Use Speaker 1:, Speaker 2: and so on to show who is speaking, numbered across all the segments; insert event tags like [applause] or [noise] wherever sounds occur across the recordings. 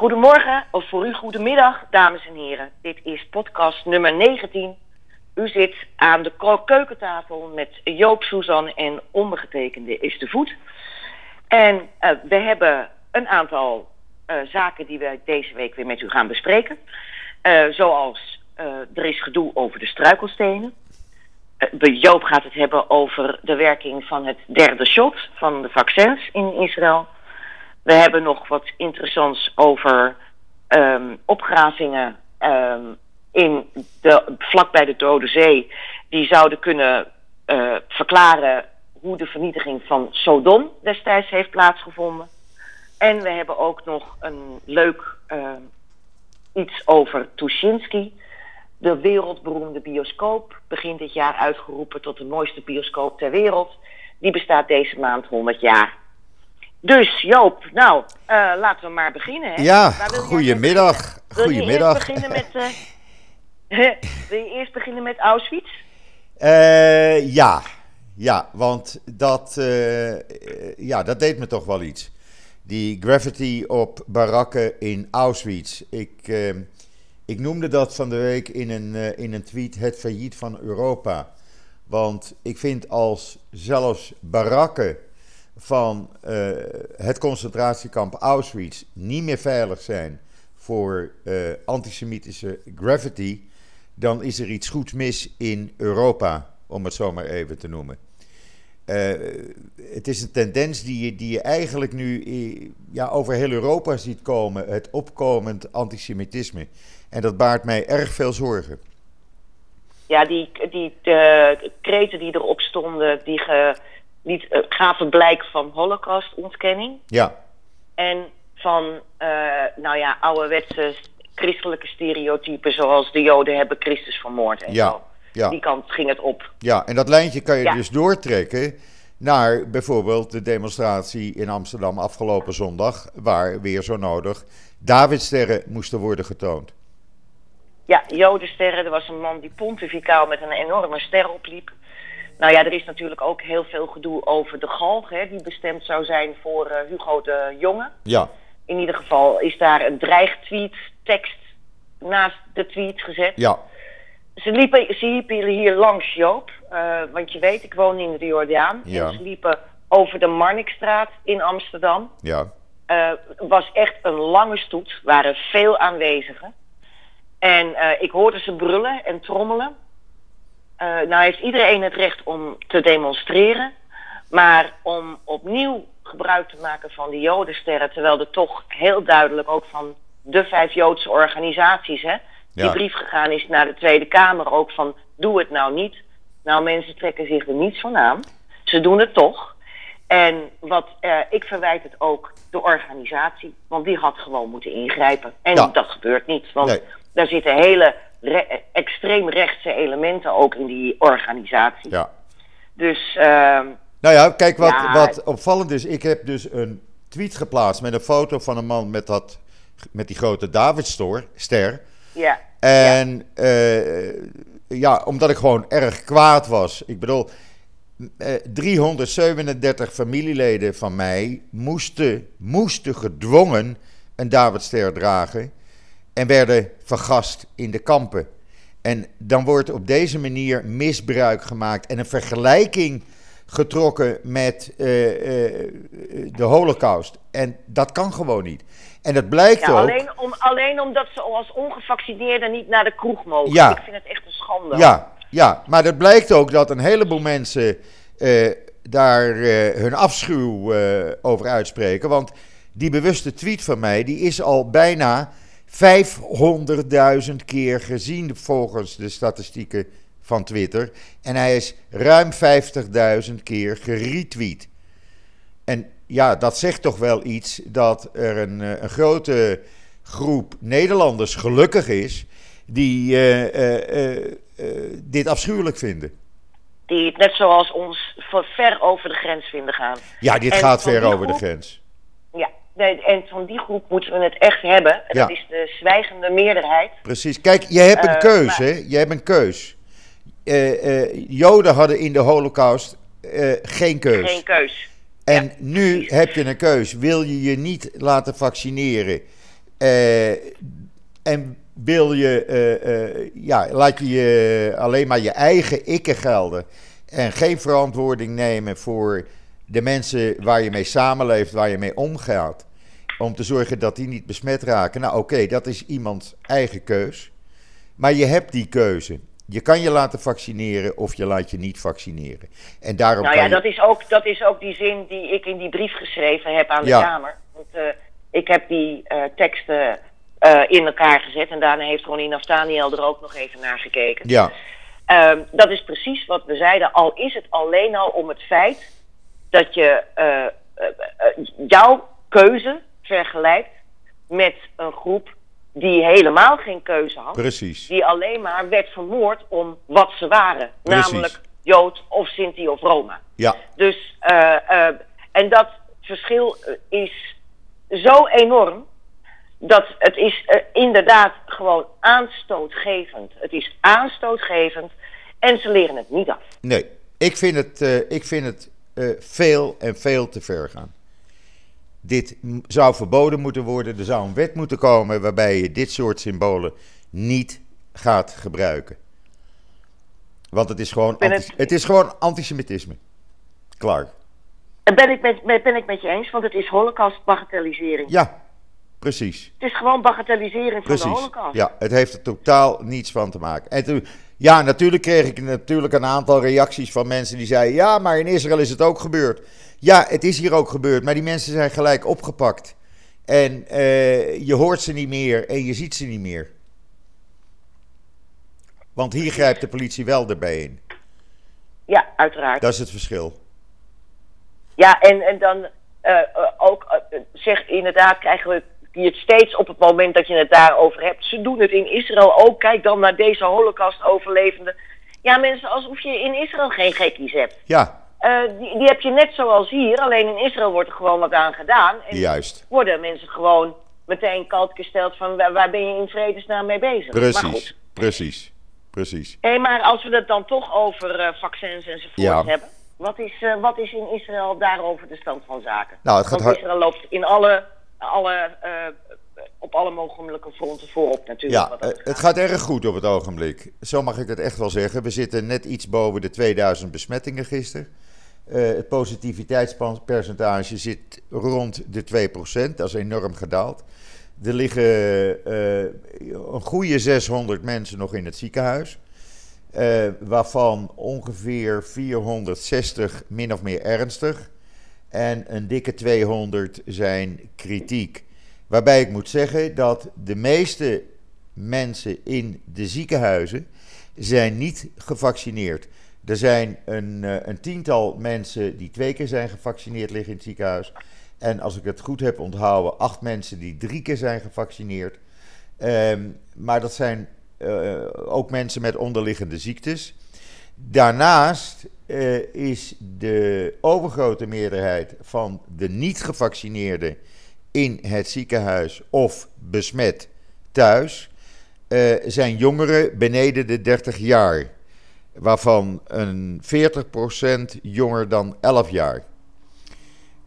Speaker 1: Goedemorgen, of voor u goedemiddag, dames en heren. Dit is podcast nummer 19. U zit aan de keukentafel met Joop, Suzanne en ondergetekende is de voet. En eh, we hebben een aantal eh, zaken die we deze week weer met u gaan bespreken. Eh, zoals er is gedoe over de struikelstenen. Joop gaat het hebben over de werking van het derde shot van de vaccins in Israël. We hebben nog wat interessants over ehm, opgravingen ehm, in de, vlakbij de Dode Zee. Die zouden kunnen eh, verklaren hoe de vernietiging van Sodom destijds heeft plaatsgevonden. En we hebben ook nog een leuk ehm, iets over Tuschinski. De wereldberoemde bioscoop, begin dit jaar uitgeroepen tot de mooiste bioscoop ter wereld. Die bestaat deze maand 100 jaar. Dus Joop, nou, eh, laten we maar beginnen. Hè?
Speaker 2: Ja,
Speaker 1: Waar wil
Speaker 2: goedemiddag.
Speaker 1: je
Speaker 2: Goedemiddag.
Speaker 1: eerst beginnen met, eh, [laughs] wil je eerst beginnen met Auschwitz?
Speaker 2: Eh, ja, ja, want dat, ja, dat deed me toch wel iets. Die graffiti op barakken in Auschwitz. Ik, ik noemde dat van de week in een, in een tweet het failliet van Europa. Want ik vind als zelfs barakken van eh, het concentratiekamp Auschwitz niet meer veilig zijn voor eh, antisemitische graffiti, dan is er iets goeds mis in Europa, om het zo maar even te noemen. Eh, het is een tendens die je, die je eigenlijk nu ja, over heel Europa ziet komen, het opkomend antisemitisme. En dat baart mij erg veel zorgen.
Speaker 1: Ja, die, die de, kreten die erop stonden, die ge, liet, eh, gaven blijk van holocaustontkenning.
Speaker 2: Ja,
Speaker 1: En van, eh, nou ja, ouderwetse christelijke stereotypen zoals de Joden hebben Christus vermoord en
Speaker 2: Ja,
Speaker 1: zo.
Speaker 2: ja.
Speaker 1: Die kant ging het op.
Speaker 2: Ja, en dat lijntje kan je
Speaker 1: Ja.
Speaker 2: dus doortrekken naar bijvoorbeeld de demonstratie in Amsterdam afgelopen zondag, waar weer zo nodig Davidsterren moesten worden getoond.
Speaker 1: Ja, Jodensterren, er was een man die pontificaal met een enorme ster opliep. Nou ja, er is natuurlijk ook heel veel gedoe over de galg, hè, die bestemd zou zijn voor eh, Hugo de Jonge.
Speaker 2: Ja,
Speaker 1: In ieder geval is daar een dreigtweet tekst naast de tweet gezet.
Speaker 2: ja,
Speaker 1: Ze liepen, ze liepen hier langs Joop, eh, want je weet, ik woon in de Jordaan.
Speaker 2: Ja.
Speaker 1: En ze liepen over de Marnixstraat in Amsterdam.
Speaker 2: ja,
Speaker 1: Het was echt een lange stoet, waren veel aanwezigen. En ik hoorde ze brullen en trommelen. Eh, nou heeft iedereen het recht om te demonstreren. Maar om opnieuw gebruik te maken van die jodensterren... terwijl er toch heel duidelijk ook van de vijf Joodse organisaties... Hè, die
Speaker 2: Ja.
Speaker 1: brief gegaan is naar de Tweede Kamer ook van... doe het nou niet. Nou, mensen trekken zich er niets van aan. Ze doen het toch. En wat, eh, ik verwijt het ook de organisatie, want die had gewoon moeten ingrijpen. En
Speaker 2: Ja.
Speaker 1: dat gebeurt niet, want
Speaker 2: Nee.
Speaker 1: daar zitten hele re- extreemrechtse elementen ook in die organisatie.
Speaker 2: ja.
Speaker 1: Dus ehm,
Speaker 2: Nou ja, kijk wat,
Speaker 1: Ja.
Speaker 2: wat opvallend is. Ik heb dus een tweet geplaatst met een foto van een man met, dat, met die grote Davidster.
Speaker 1: ja,
Speaker 2: En eh, ja, omdat ik gewoon erg kwaad was. Ik bedoel, eh, 337 familieleden van mij moesten, moesten gedwongen een Davidster dragen. En werden vergast in de kampen. En dan wordt op deze manier misbruik gemaakt en een vergelijking getrokken met eh, eh, de Holocaust. En dat kan gewoon niet. En dat blijkt
Speaker 1: ja
Speaker 2: ook.
Speaker 1: alleen, om, alleen omdat ze als ongevaccineerden niet naar de kroeg mogen.
Speaker 2: Ja.
Speaker 1: Ik vind het echt een schande.
Speaker 2: Ja, ja, maar dat blijkt ook dat een heleboel mensen eh, daar hun afschuw over uitspreken. Want die bewuste tweet van mij, die is al bijna 500.000 keer gezien volgens de statistieken van Twitter. En hij is ruim 50.000 keer geretweet. En ja, dat zegt toch wel iets dat er een, eh, een grote groep Nederlanders gelukkig is die eh, eh, dit afschuwelijk vinden.
Speaker 1: Die het net zoals ons ver- ver over de grens vinden gaan.
Speaker 2: Ja, dit
Speaker 1: En
Speaker 2: gaat ver over de grens.
Speaker 1: Nee, en van die groep moeten we het echt hebben. En
Speaker 2: Ja.
Speaker 1: Dat is de zwijgende meerderheid.
Speaker 2: Precies. Kijk, je hebt een
Speaker 1: Eh,
Speaker 2: keus, hè? Je hebt een keus. Eh, eh, Joden hadden in de Holocaust geen keus.
Speaker 1: Geen keus.
Speaker 2: En
Speaker 1: Ja,
Speaker 2: nu
Speaker 1: precies.
Speaker 2: heb je een keus. Wil je je niet laten vaccineren en wil je, ja, laat je alleen maar je eigen ikken gelden en geen verantwoording nemen voor de mensen waar je mee samenleeft, waar je mee omgaat, om te zorgen dat die niet besmet raken. Nou, oké, dat is iemands eigen keus. Maar je hebt die keuze. Je kan je laten vaccineren of je laat je niet vaccineren. En daarom
Speaker 1: nou ja,
Speaker 2: je...
Speaker 1: dat, is ook, dat is ook die zin die ik in die brief geschreven heb aan de Kamer. Want uh, ik heb die uh, teksten uh, in elkaar gezet en daarna heeft Ronnie Naftaniel er ook nog even naar gekeken.
Speaker 2: Ja.
Speaker 1: Ehm, dat is precies wat we zeiden, al is het alleen al om het feit dat je jouw keuze vergelijkt met een groep die helemaal geen keuze had.
Speaker 2: Precies.
Speaker 1: Die alleen maar werd vermoord om wat ze waren. Namelijk Jood of Sinti of Roma.
Speaker 2: Ja.
Speaker 1: Dus, uh, uh, en dat verschil is zo enorm. Dat het is uh, inderdaad gewoon aanstootgevend. Het is aanstootgevend en ze leren het niet af.
Speaker 2: Nee, ik vind het, ik vind het veel en veel te ver gaan. Dit zou verboden moeten worden. Er zou een wet moeten komen waarbij je dit soort symbolen niet gaat gebruiken. Want het is gewoon, het... is gewoon antisemitisme. Klaar.
Speaker 1: Ben ik, met, ben ik met je eens, want het is holocaust-bagatellisering.
Speaker 2: Ja, precies.
Speaker 1: Het is gewoon bagatellisering van de holocaust.
Speaker 2: Ja, het heeft er totaal niets van te maken. En toen, ja, natuurlijk kreeg ik natuurlijk een aantal reacties van mensen die zeiden... ja, maar in Israël is het ook gebeurd. Ja, het is hier ook gebeurd, maar die mensen zijn gelijk opgepakt. En uh, je hoort ze niet meer en je ziet ze niet meer. Want hier grijpt de politie wel erbij in.
Speaker 1: Ja, uiteraard.
Speaker 2: Dat is het verschil.
Speaker 1: Ja, en, en dan uh, ook, uh, zeg inderdaad, krijgen we het steeds op het moment dat je het daarover hebt. Ze doen het in Israël ook. Kijk dan naar deze holocaust-overlevenden. Ja, mensen, alsof je in Israël geen gekkies hebt.
Speaker 2: Ja,
Speaker 1: uh, die, die, heb je net zoals hier, alleen in Israël wordt er gewoon wat aan gedaan. En
Speaker 2: Juist.
Speaker 1: worden mensen gewoon meteen kalt gesteld van waar, waar, ben je in vredesnaam mee bezig?
Speaker 2: Precies, precies, precies.
Speaker 1: Hé, hey, maar als we het dan toch over uh, vaccins enzovoort ja. hebben. Wat is, uh, wat is in Israël daarover de stand van zaken?
Speaker 2: Nou, het gaat
Speaker 1: Want Israël loopt in alle, alle, op alle mogelijke fronten voorop natuurlijk.
Speaker 2: Ja, het gaat erg goed op het ogenblik. Zo mag ik het echt wel zeggen. We zitten net iets boven de 2000 besmettingen gisteren. Uh, het positiviteitspercentage zit rond de 2%. Dat is enorm gedaald. Er liggen uh, een goede 600 mensen nog in het ziekenhuis. Uh, waarvan ongeveer 460 min of meer ernstig. En een dikke 200 zijn kritiek. Waarbij ik moet zeggen dat de meeste mensen in de ziekenhuizen zijn niet gevaccineerd er zijn een, uh, een, tiental mensen die twee keer zijn gevaccineerd liggen in het ziekenhuis. En als ik het goed heb onthouden, acht mensen die drie keer zijn gevaccineerd. Um, maar dat zijn uh, ook mensen met onderliggende ziektes. Daarnaast uh, is de overgrote meerderheid van de niet-gevaccineerden in het ziekenhuis of besmet thuis, zijn jongeren beneden de 30 jaar waarvan een 40% jonger dan 11 jaar.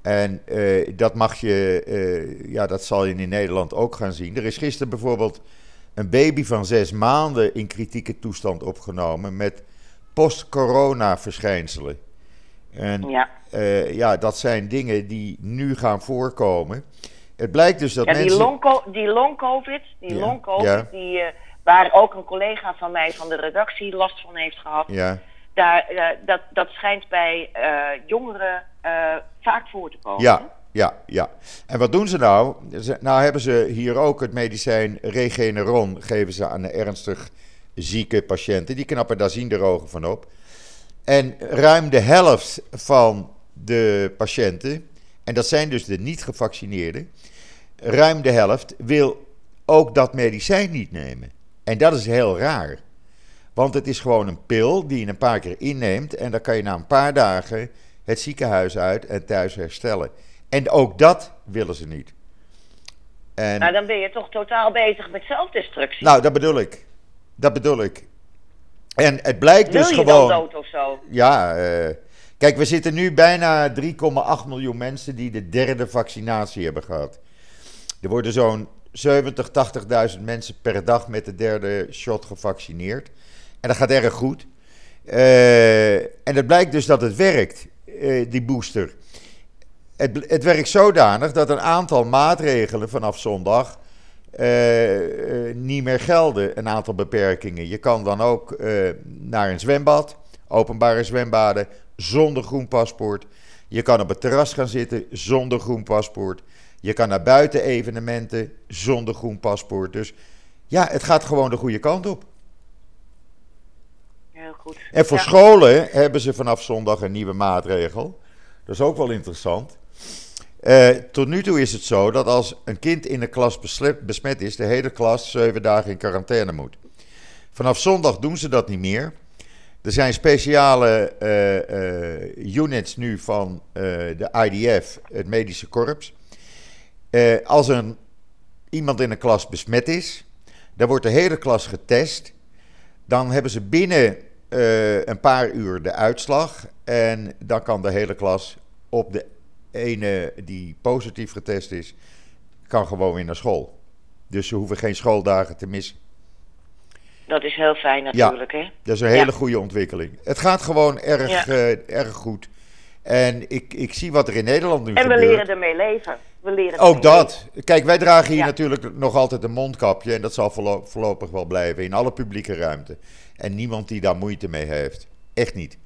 Speaker 2: En uh, dat mag je, uh, ja, dat zal je in Nederland ook gaan zien. Er is gisteren bijvoorbeeld een baby van zes maanden in kritieke toestand opgenomen met post-corona verschijnselen. En
Speaker 1: ja.
Speaker 2: Uh, ja, dat zijn dingen die nu gaan voorkomen. Het blijkt dus dat
Speaker 1: ja,
Speaker 2: mensen...
Speaker 1: Die long-covid, die long-covid, ja. die Waar ook een collega van mij van de redactie last van heeft gehad.
Speaker 2: Ja.
Speaker 1: Daar, uh, dat, dat schijnt bij uh, jongeren uh, vaak voor te komen.
Speaker 2: Ja, ja, ja. En wat doen ze nou? Nou hebben ze hier ook het medicijn Regeneron, geven ze aan de ernstig zieke patiënten. Die knappen daar zien de ogen van op. En ruim de helft van de patiënten, en dat zijn dus de niet gevaccineerden, ruim de helft wil ook dat medicijn niet nemen. En dat is heel raar. Want het is gewoon een pil die je een paar keer inneemt. En dan kan je na een paar dagen het ziekenhuis uit en thuis herstellen. En ook dat willen ze niet.
Speaker 1: En, nou, dan ben je toch totaal bezig met zelfdestructie.
Speaker 2: Nou, dat bedoel ik. Dat bedoel ik. En het blijkt
Speaker 1: Wil
Speaker 2: dus
Speaker 1: je
Speaker 2: gewoon.
Speaker 1: Dan dood of zo?
Speaker 2: Ja, uh, kijk, we zitten nu bijna 3,8 miljoen mensen die de derde vaccinatie hebben gehad. Er worden zo'n 70, 80.000 mensen per dag met de derde shot gevaccineerd. En dat gaat erg goed. Uh, en het blijkt dus dat het werkt, uh, die booster. Het, het, werkt zodanig dat een aantal maatregelen vanaf zondag uh, niet meer gelden. Een aantal beperkingen. Je kan dan ook naar een zwembad, openbare zwembaden, zonder groen paspoort. Je kan op het terras gaan zitten zonder groen paspoort. Je kan naar buiten evenementen zonder groen paspoort. Dus ja, het gaat gewoon de goede kant op.
Speaker 1: Heel goed.
Speaker 2: En voor scholen hebben ze vanaf zondag een nieuwe maatregel. Dat is ook wel interessant. Uh, tot nu toe is het zo dat als een kind in de klas besmet is, de hele klas zeven dagen in quarantaine moet. Vanaf zondag doen ze dat niet meer. Er zijn speciale uh, uh, units nu van de IDF, het medische korps. Als een, iemand in een klas besmet is, dan wordt de hele klas getest. Dan hebben ze binnen een paar uur de uitslag. En dan kan de hele klas op de ene die positief getest is, kan gewoon weer naar school. Dus ze hoeven geen schooldagen te missen.
Speaker 1: Dat is heel fijn natuurlijk, ja, hè?
Speaker 2: Dat is een hele goede ontwikkeling. Het gaat gewoon erg, uh, erg goed. En ik, ik zie wat er in Nederland nu
Speaker 1: en
Speaker 2: gebeurt.
Speaker 1: En we leren ermee leven. We leren
Speaker 2: Ook dat. Kijk, wij dragen hier natuurlijk nog altijd een mondkapje. En dat zal voorlopig wel blijven in alle publieke ruimte. En niemand die daar moeite mee heeft. Echt niet.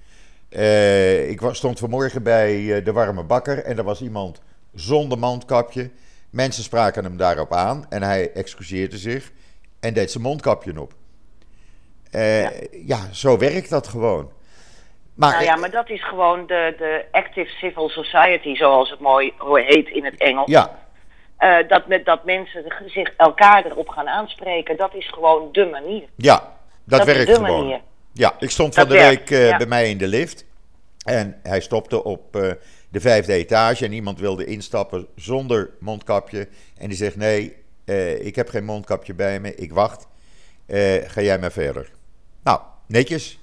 Speaker 2: Uh, ik was, stond vanmorgen bij uh, de warme bakker en er was iemand zonder mondkapje. Mensen spraken hem daarop aan en hij excuseerde zich en deed zijn mondkapje op. Uh, ja. ja. zo werkt dat gewoon.
Speaker 1: Maar, nou ja, maar dat is gewoon de, de active civil society, zoals het mooi heet in het Engels.
Speaker 2: Ja.
Speaker 1: dat, met, dat mensen zich elkaar erop gaan aanspreken, dat is gewoon de manier.
Speaker 2: Ja, dat, dat werkt gewoon. Manier. Ja, ik stond van de week uh, bij mij in de lift. En hij stopte op uh, de vijfde etage en iemand wilde instappen zonder mondkapje. En die zegt: Nee, ik heb geen mondkapje bij me, ik wacht. ga jij maar verder. Nou, netjes.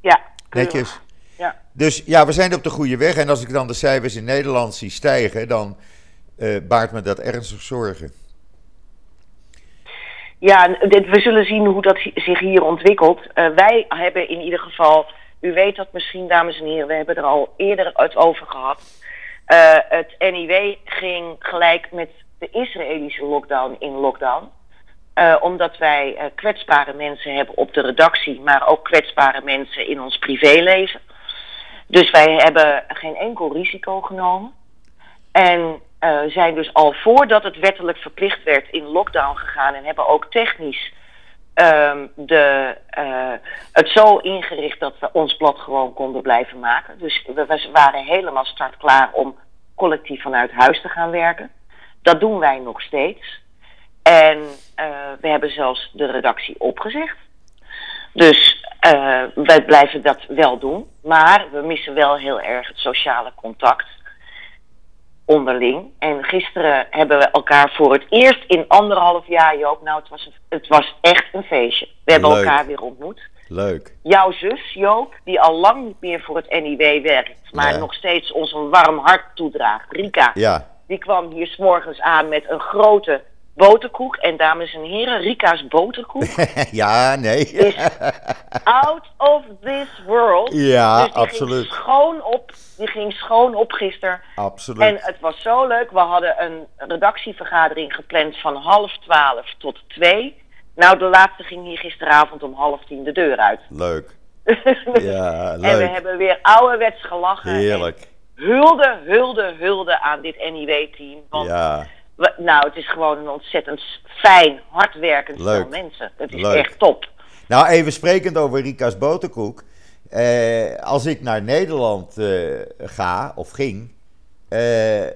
Speaker 1: Ja,
Speaker 2: netjes.
Speaker 1: Ja.
Speaker 2: Dus ja, we zijn op de goede weg. En als ik dan de cijfers in Nederland zie stijgen, dan baart me dat ernstig zorgen.
Speaker 1: Ja, dit, we zullen zien hoe dat zich hier ontwikkelt. Uh, wij hebben in ieder geval, u weet dat misschien, dames en heren, we hebben er al eerder het over gehad. Uh, het NIW ging gelijk met de Israëlische lockdown in lockdown. Uh, omdat wij kwetsbare mensen hebben op de redactie, maar ook kwetsbare mensen in ons privéleven. Dus wij hebben geen enkel risico genomen. En uh, zijn dus al voordat het wettelijk verplicht werd in lockdown gegaan en hebben ook technisch um, de, het zo ingericht dat we ons blad gewoon konden blijven maken. Dus we waren helemaal startklaar om collectief vanuit huis te gaan werken. Dat doen wij nog steeds. En uh, we hebben zelfs de redactie opgezegd. Dus uh, wij blijven dat wel doen. Maar we missen wel heel erg het sociale contact onderling. En gisteren hebben we elkaar voor het eerst in anderhalf jaar, Joop, nou het was, het was echt een feestje. We hebben
Speaker 2: Leuk.
Speaker 1: elkaar weer ontmoet.
Speaker 2: Leuk.
Speaker 1: Jouw zus, Joop, die al lang niet meer voor het NIW werkt, maar
Speaker 2: Ja.
Speaker 1: nog steeds ons een warm hart toedraagt, Rika,
Speaker 2: Ja,
Speaker 1: die kwam hier s'morgens aan met een grote boterkoek. En dames en heren, Rika's boterkoek [laughs]
Speaker 2: ja, nee.
Speaker 1: is out of this world.
Speaker 2: Ja,
Speaker 1: dus die
Speaker 2: absoluut.
Speaker 1: Ging schoon op, die ging schoon op gisteren.
Speaker 2: Absoluut.
Speaker 1: En het was zo leuk. We hadden een redactievergadering gepland van half twaalf tot twee. Nou, de laatste ging hier gisteravond om half tien de deur uit.
Speaker 2: Leuk. [laughs] Ja,
Speaker 1: En we
Speaker 2: leuk.
Speaker 1: hebben weer ouderwets gelachen.
Speaker 2: Heerlijk.
Speaker 1: Hulde, hulde, hulde aan dit NIW-team. Want
Speaker 2: Ja,
Speaker 1: we- nou, het is gewoon een ontzettend fijn, hardwerkend stel mensen. Het is
Speaker 2: Leuk.
Speaker 1: echt top.
Speaker 2: Nou, even sprekend over Rika's boterkoek. Eh, als ik naar Nederland eh, ga, of ging, eh,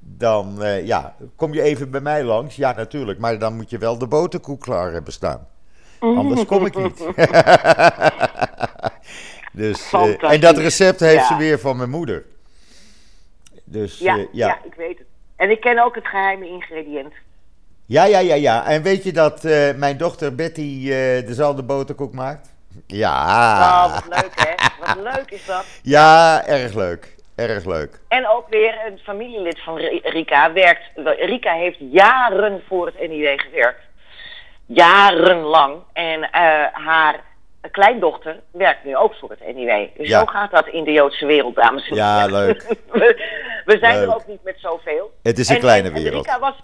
Speaker 2: dan ja, kom je even bij mij langs. Ja, natuurlijk, maar dan moet je wel de boterkoek klaar hebben staan. Anders kom ik niet. [laughs] dus, en dat recept heeft ze weer van mijn moeder. Dus
Speaker 1: Ja, ja.
Speaker 2: ja.
Speaker 1: ik weet het. En ik ken ook het geheime ingrediënt.
Speaker 2: Ja, ja, ja, ja. En weet je dat eh, mijn dochter Betty eh, dezelfde boterkoek maakt? Ja.
Speaker 1: Oh, wat leuk hè. Wat leuk is dat.
Speaker 2: Ja, erg leuk. erg leuk.
Speaker 1: En ook weer een familielid van Rika werkt. Rika heeft jaren voor het NIW gewerkt. Jarenlang. En uh, haar kleindochter werkt nu ook voor het NIW. Dus zo gaat dat in de Joodse wereld, dames en
Speaker 2: heren. Ja, leuk. [laughs]
Speaker 1: we, zijn er ook niet met zoveel.
Speaker 2: Het is een kleine wereld.
Speaker 1: Rika was,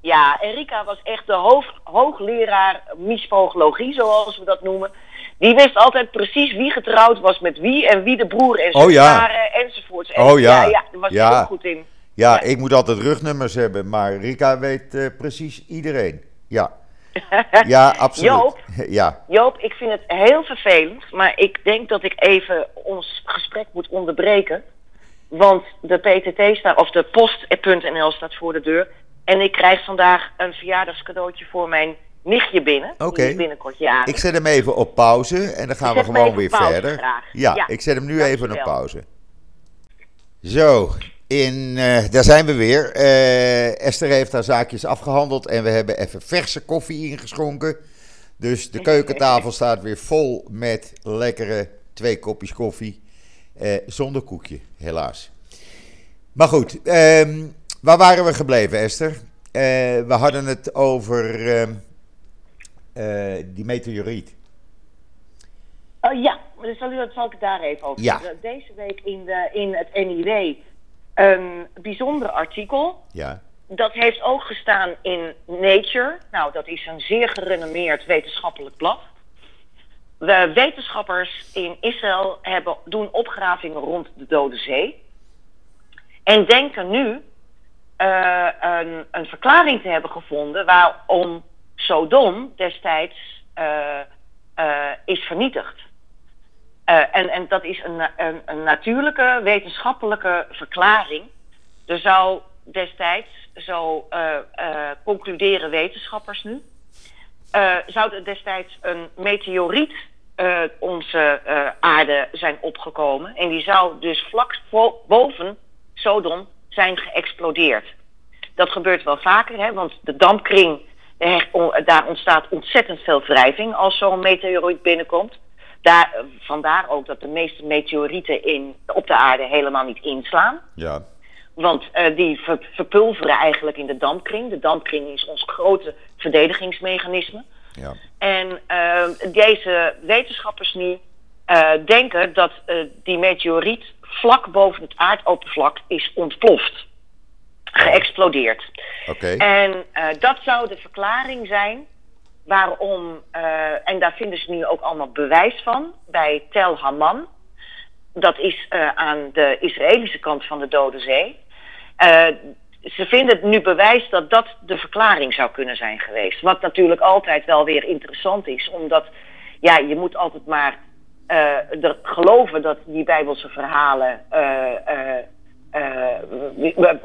Speaker 1: ja, en Rika was echt de hoog, hoogleraar misvogologie, zoals we dat noemen. Die wist altijd precies wie getrouwd was met wie en wie de broer en
Speaker 2: oh, ja.
Speaker 1: waren enzovoorts.
Speaker 2: oh ja.
Speaker 1: Ja, daar was hij ook goed in.
Speaker 2: Ja, ik moet altijd rugnummers hebben, maar Rika weet uh, precies iedereen. Ja. [laughs] Ja, absoluut.
Speaker 1: Joop, [laughs]
Speaker 2: ja.
Speaker 1: Joop, ik vind het heel vervelend, maar ik denk dat ik even ons gesprek moet onderbreken. Want de PTT staat, of de post.nl staat voor de deur. En ik krijg vandaag een verjaardagscadeautje voor mijn nichtje binnen.
Speaker 2: Oké.
Speaker 1: binnenkort.
Speaker 2: Ik zet hem even op pauze en dan gaan we gewoon weer verder. Ja, ja, ik zet hem nu even op pauze. Zo, in, uh, daar zijn we weer. Uh, Esther heeft haar zaakjes afgehandeld en we hebben even verse koffie ingeschonken. Dus de keukentafel staat weer vol met lekkere twee kopjes koffie. Uh, zonder koekje, helaas. Maar goed, ehm, waar waren we gebleven, Esther? we hadden het over ehm, die meteoriet.
Speaker 1: Oh ja, dus zal, zal ik daar even over
Speaker 2: ja.
Speaker 1: Deze week in, de, in het NIW een bijzonder artikel.
Speaker 2: Ja.
Speaker 1: Dat heeft ook gestaan in Nature. Nou, dat is een zeer gerenommeerd wetenschappelijk blad. De wetenschappers in Israël hebben, doen opgravingen rond de Dode Zee. En denken nu uh, een, een, verklaring te hebben gevonden waarom Sodom destijds uh, uh, is vernietigd. Uh, en, en dat is een, een, natuurlijke wetenschappelijke verklaring. Er zou destijds, zo uh, uh, concluderen wetenschappers nu, zou er destijds een meteoriet onze aarde zijn opgekomen. En die zou dus vlak boven Sodom zijn geëxplodeerd. Dat gebeurt wel vaker, hè, want de dampkring, daar ontstaat ontzettend veel wrijving als zo'n meteoriet binnenkomt. Daar, vandaar ook dat de meeste meteorieten in, op de aarde helemaal niet inslaan.
Speaker 2: Ja.
Speaker 1: Want uh, die ver, verpulveren eigenlijk in de dampkring. De dampkring is ons grote verdedigingsmechanisme.
Speaker 2: Ja.
Speaker 1: En uh, deze wetenschappers nu uh, denken dat die meteoriet vlak boven het aardoppervlak is ontploft. Geëxplodeerd.
Speaker 2: Oké.
Speaker 1: En dat zou de verklaring zijn waarom, uh, en daar vinden ze nu ook allemaal bewijs van, bij Tel Haman. Dat is uh, aan de Israëlische kant van de Dode Zee. Uh, ze vinden nu bewijs dat dat de verklaring zou kunnen zijn geweest. Wat natuurlijk altijd wel weer interessant is, omdat ja, je moet altijd maar er geloven dat die Bijbelse verhalen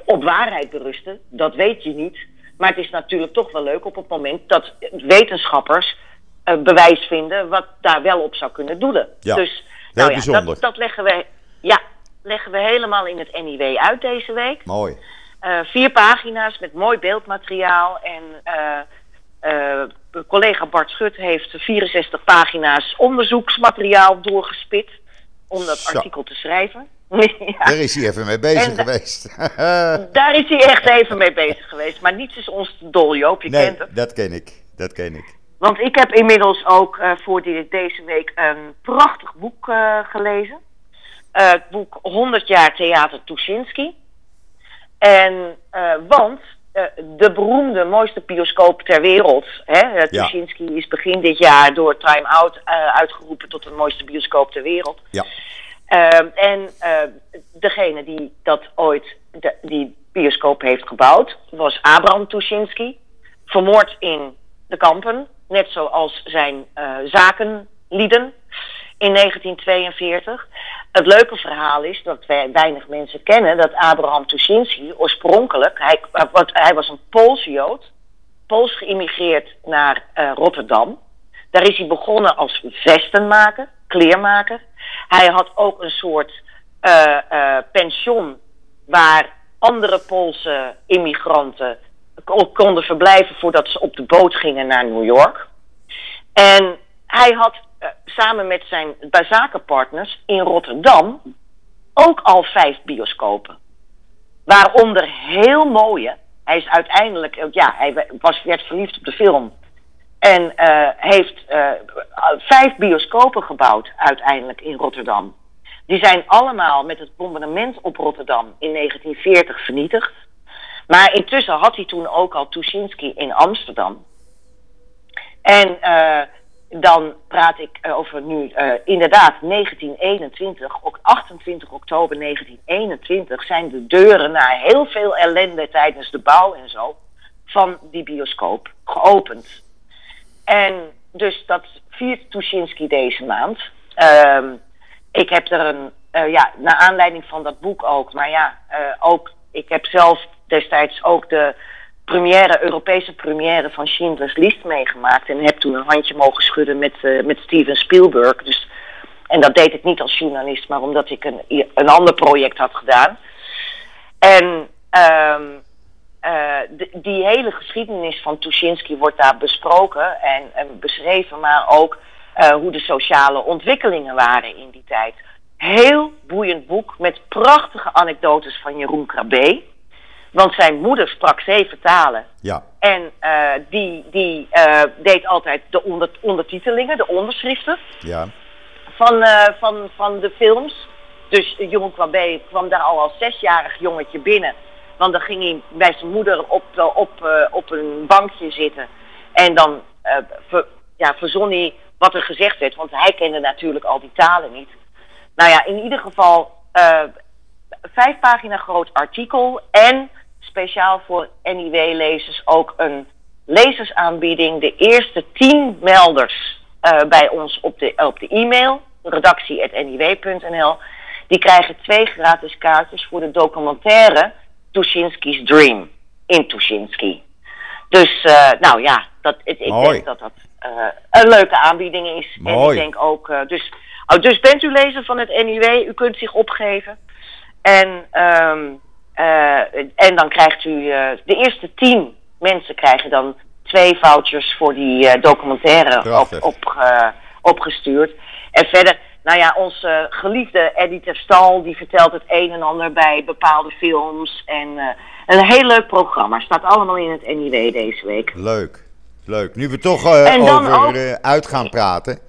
Speaker 1: op waarheid berusten. Dat weet je niet. Maar het is natuurlijk toch wel leuk op het moment dat wetenschappers uh, bewijs vinden wat daar wel op zou kunnen doelen.
Speaker 2: Ja,
Speaker 1: dus
Speaker 2: nou
Speaker 1: ja, dat, dat, leggen we, ja, leggen we helemaal in het NIW uit deze week.
Speaker 2: Mooi.
Speaker 1: Uh, vier pagina's met mooi beeldmateriaal. En uh, collega Bart Schut heeft 64 pagina's onderzoeksmateriaal doorgespit om dat
Speaker 2: Zo.
Speaker 1: artikel te schrijven. [laughs]
Speaker 2: ja. Daar is hij even mee bezig
Speaker 1: En-
Speaker 2: geweest. [laughs]
Speaker 1: Daar is hij echt even mee bezig geweest. Maar niets is ons te dol, Joop. Je
Speaker 2: nee,
Speaker 1: kent het.
Speaker 2: dat ken ik. Dat ken ik.
Speaker 1: Want ik heb inmiddels ook eh, voor die, deze week een prachtig boek eh, gelezen. Eh, het boek 100 jaar Theater Tuschinski. En, eh, want eh, de beroemde, mooiste bioscoop ter wereld, hè, eh,
Speaker 2: Ja.
Speaker 1: Tuschinski is begin dit jaar door Time Out eh, uitgeroepen tot de mooiste bioscoop ter wereld.
Speaker 2: Ja.
Speaker 1: Ehm, en eh, degene die dat ooit, die bioscoop heeft gebouwd, was Abraham Tuschinski. Vermoord in de kampen, net zoals zijn eh, zakenlieden in 1942. Het leuke verhaal is dat wij weinig mensen kennen dat Abraham Tuschinski oorspronkelijk, hij, eh, hij was een Poolse Jood, Pools geïmmigreerd naar eh, Rotterdam. Daar is hij begonnen als vestenmaker, kleermaker. Hij had ook een soort eh, pension waar andere Poolse immigranten ko- konden verblijven voordat ze op de boot gingen naar New York. En hij had eh, samen met zijn zakenpartners in Rotterdam ook al vijf bioscopen. Waaronder heel mooie. Hij is uiteindelijk, ja, hij was, werd verliefd op de film. En uh, heeft uh, vijf bioscopen gebouwd uiteindelijk in Rotterdam. Die zijn allemaal met het bombardement op Rotterdam in 1940 vernietigd. Maar intussen had hij toen ook al Tuschinski in Amsterdam. En uh, dan praat ik over nu inderdaad 1921, ook 28 oktober 1921 zijn de deuren na heel veel ellende tijdens de bouw en zo van die bioscoop geopend. En dus dat viert Tuschinski deze maand. Uh, ik heb er een, uh, ja, naar aanleiding van dat boek ook, maar ja, uh, ook, ik heb zelf destijds ook de première, Europese première van Schindler's List meegemaakt. En heb toen een handje mogen schudden met, uh, met Steven Spielberg. Dus, en dat deed ik niet als journalist, maar omdat ik een, een ander project had gedaan. En um, uh, die hele geschiedenis van Tuschinski wordt daar besproken en, en beschreven, maar ook uh, hoe de sociale ontwikkelingen waren in die tijd. Heel boeiend boek met prachtige anekdotes van Jeroen Krabbe. Want zijn moeder sprak zeven talen.
Speaker 2: Ja.
Speaker 1: En uh, die, die deed altijd de onder, ondertitelingen, de onderschriften.
Speaker 2: Ja.
Speaker 1: Van, van, van de films. Dus Jeroen Krabbe kwam daar al als zesjarig jongetje binnen. Want dan ging hij bij zijn moeder op, op, uh, op een bankje zitten. En dan ver, ja, verzon hij wat er gezegd werd. Want hij kende natuurlijk al die talen niet. Nou ja, in ieder geval vijf pagina groot artikel. En speciaal voor NIW-lezers ook een lezersaanbieding. De eerste tien melders bij ons op de, op de e-mail. redactie.niw.nl. Die krijgen twee gratis kaartjes voor de documentaire Tuschinski's Dream in Tuschinski. Dus, uh, nou ja, dat, ik, ik denk dat dat uh, een leuke aanbieding is.
Speaker 2: Mooi.
Speaker 1: En ik denk ook, uh, dus, oh, dus bent u lezer van het NIW, u kunt zich opgeven. En, um, en dan krijgt u, de eerste tien mensen krijgen dan twee vouchers voor die documentaire op, op, opgestuurd. En verder, nou ja, onze geliefde Edith Stal die vertelt het een en ander bij bepaalde films. En uh, een heel leuk programma. Staat allemaal in het NIW deze week.
Speaker 2: Leuk, leuk. Nu we toch uh, over ook... uh, uit gaan praten.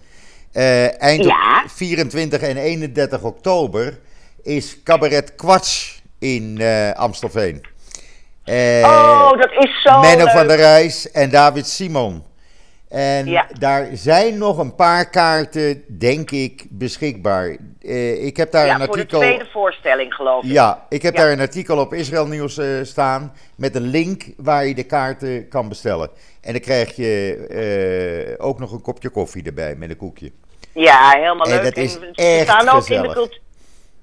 Speaker 2: eind
Speaker 1: ja?
Speaker 2: 24 en 31 oktober is Cabaret Kwats in Amstelveen.
Speaker 1: oh, dat is zo
Speaker 2: Menno
Speaker 1: leuk.
Speaker 2: van der Rijs en David Simon. En
Speaker 1: ja.
Speaker 2: daar zijn nog een paar kaarten, denk ik, beschikbaar. Uh, ik heb daar
Speaker 1: ja,
Speaker 2: een artikel.
Speaker 1: Voor de tweede voorstelling, geloof ik.
Speaker 2: Ja, ik heb ja. daar een artikel op Israël Nieuws uh, staan. Met een link waar je de kaarten kan bestellen. En dan krijg je uh, ook nog een kopje koffie erbij met een koekje.
Speaker 1: Ja, helemaal
Speaker 2: en
Speaker 1: leuk.
Speaker 2: Dat is
Speaker 1: en
Speaker 2: echt
Speaker 1: staan ook
Speaker 2: gezellig.
Speaker 1: in de cultuur.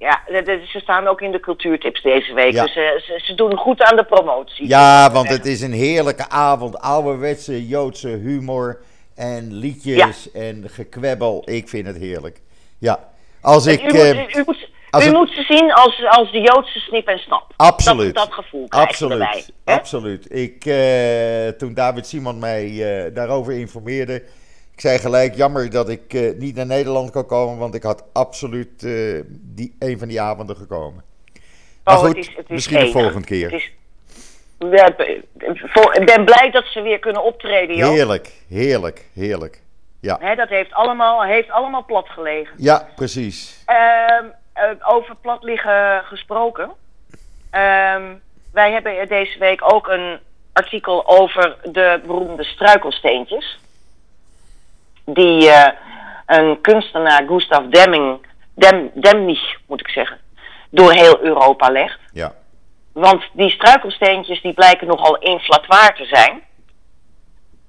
Speaker 1: Ja, ze staan ook in de cultuurtips deze week.
Speaker 2: Ja.
Speaker 1: Dus ze, ze, doen goed aan de promotie.
Speaker 2: Ja, want het is een heerlijke avond. Ouderwetse Joodse humor en liedjes ja. en gekwebbel. Ik vind het heerlijk. Ja, als ik...
Speaker 1: U, moet, u, moet, u het... moet, ze zien als, als de Joodse snip en snap.
Speaker 2: Absoluut.
Speaker 1: Dat, dat gevoel
Speaker 2: absoluut,
Speaker 1: erbij.
Speaker 2: Absoluut. Ik, uh, toen David Simon mij uh, daarover informeerde... Ik zei gelijk, jammer dat ik uh, niet naar Nederland kan komen... want ik had absoluut die, een van die avonden gekomen. Maar
Speaker 1: oh,
Speaker 2: goed,
Speaker 1: het is, het is
Speaker 2: misschien
Speaker 1: enig.
Speaker 2: de volgende keer.
Speaker 1: Is, ik ben blij dat ze weer kunnen optreden, joh.
Speaker 2: Heerlijk, heerlijk, heerlijk. Ja.
Speaker 1: He, dat heeft allemaal, heeft allemaal plat gelegen.
Speaker 2: Ja, precies.
Speaker 1: Uh, uh, over plat liggen gesproken. Uh, wij hebben deze week ook een artikel over de beroemde struikelsteentjes. Die uh, een kunstenaar, Gustav Demming, Dem, Demnig moet ik zeggen, door heel Europa legt.
Speaker 2: Ja.
Speaker 1: Want die struikelsteentjes die blijken nogal inflatoir te zijn.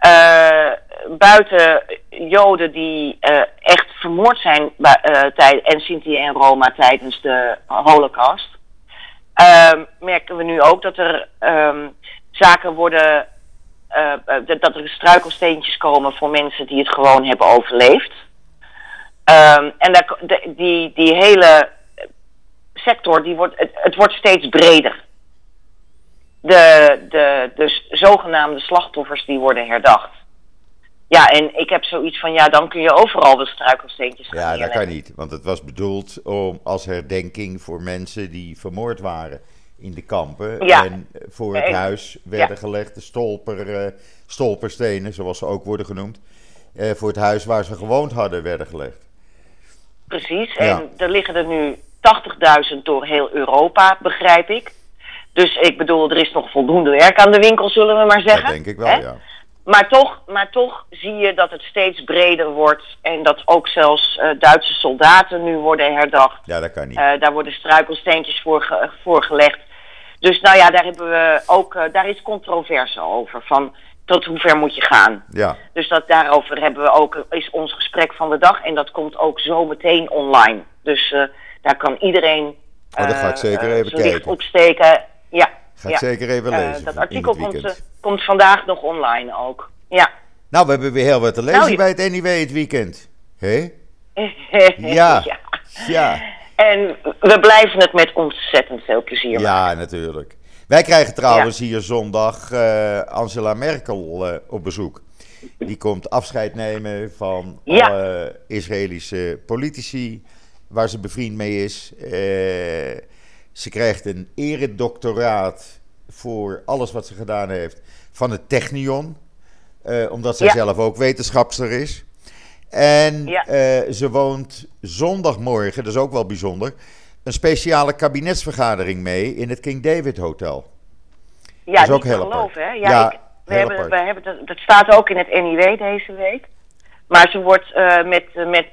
Speaker 1: Uh, buiten Joden die uh, echt vermoord zijn tijd, en Sinti en Roma tijdens de Holocaust, merken we nu ook dat er um, zaken worden, dat er struikelsteentjes komen voor mensen die het gewoon hebben overleefd. Um, en daar, de, die, die hele sector, die wordt, het, het wordt steeds breder de, de, de zogenaamde slachtoffers die worden herdacht. Ja, en ik heb zoiets van, ja, dan kun je overal wel struikelsteentjes gaan
Speaker 2: Ja, dat kan niet, want het was bedoeld om, als herdenking voor mensen die vermoord waren in de kampen.
Speaker 1: Ja.
Speaker 2: En voor het huis werden gelegd de stolper, eh, stolperstenen, zoals ze ook worden genoemd. eh, voor het huis waar ze gewoond hadden, werden gelegd.
Speaker 1: Precies,
Speaker 2: Ja.
Speaker 1: en er liggen er nu 80.000 door heel Europa, begrijp ik. Dus ik bedoel, er is nog voldoende werk aan de winkel, zullen we maar zeggen.
Speaker 2: Dat denk ik wel,
Speaker 1: hè?
Speaker 2: ja.
Speaker 1: Maar toch, maar toch zie je dat het steeds breder wordt en dat ook zelfs eh, Duitse soldaten nu worden herdacht.
Speaker 2: Ja, dat kan niet.
Speaker 1: Daar worden struikelsteentjes voor, ge- voor gelegd. Dus nou ja, daar, hebben we ook, eh, daar is controverse over. Van tot hoe ver moet je gaan?
Speaker 2: ja,
Speaker 1: Dus dat, daarover hebben we ook, is ons gesprek van de dag. En dat komt ook zo meteen online. Dus eh, daar kan iedereen
Speaker 2: Oh, dat ga ik
Speaker 1: eh,
Speaker 2: zeker even
Speaker 1: licht
Speaker 2: kijken.
Speaker 1: opsteken. Ja,
Speaker 2: ga ik
Speaker 1: ja.
Speaker 2: zeker even lezen.
Speaker 1: dat artikel komt, komt vandaag nog online ook. Ja.
Speaker 2: Nou, we hebben weer heel wat te lezen
Speaker 1: Nou, je-
Speaker 2: bij het Anyway het weekend. Hé? [laughs] Ja.
Speaker 1: ja.
Speaker 2: Ja.
Speaker 1: En we blijven het met ontzettend veel plezier maken.
Speaker 2: Ja, natuurlijk. Wij krijgen trouwens hier zondag eh, Angela Merkel eh, op bezoek. Die komt afscheid nemen van
Speaker 1: Ja.
Speaker 2: alle Israëlische politici waar ze bevriend mee is. Eh, ze krijgt een eredoctoraat voor alles wat ze gedaan heeft van het Technion. eh, omdat zij
Speaker 1: Ja.
Speaker 2: zelf ook wetenschapster is. En
Speaker 1: Ja.
Speaker 2: eh, ze woont zondagmorgen, dat is ook wel bijzonder, een speciale kabinetsvergadering mee in het King David Hotel.
Speaker 1: Ja,
Speaker 2: Dat is ook heel
Speaker 1: geloven, hè? Ja,
Speaker 2: Ja,
Speaker 1: ik, we hebben, we hebben dat, dat staat ook in het NIW deze week. Maar ze wordt eh, met, eh, met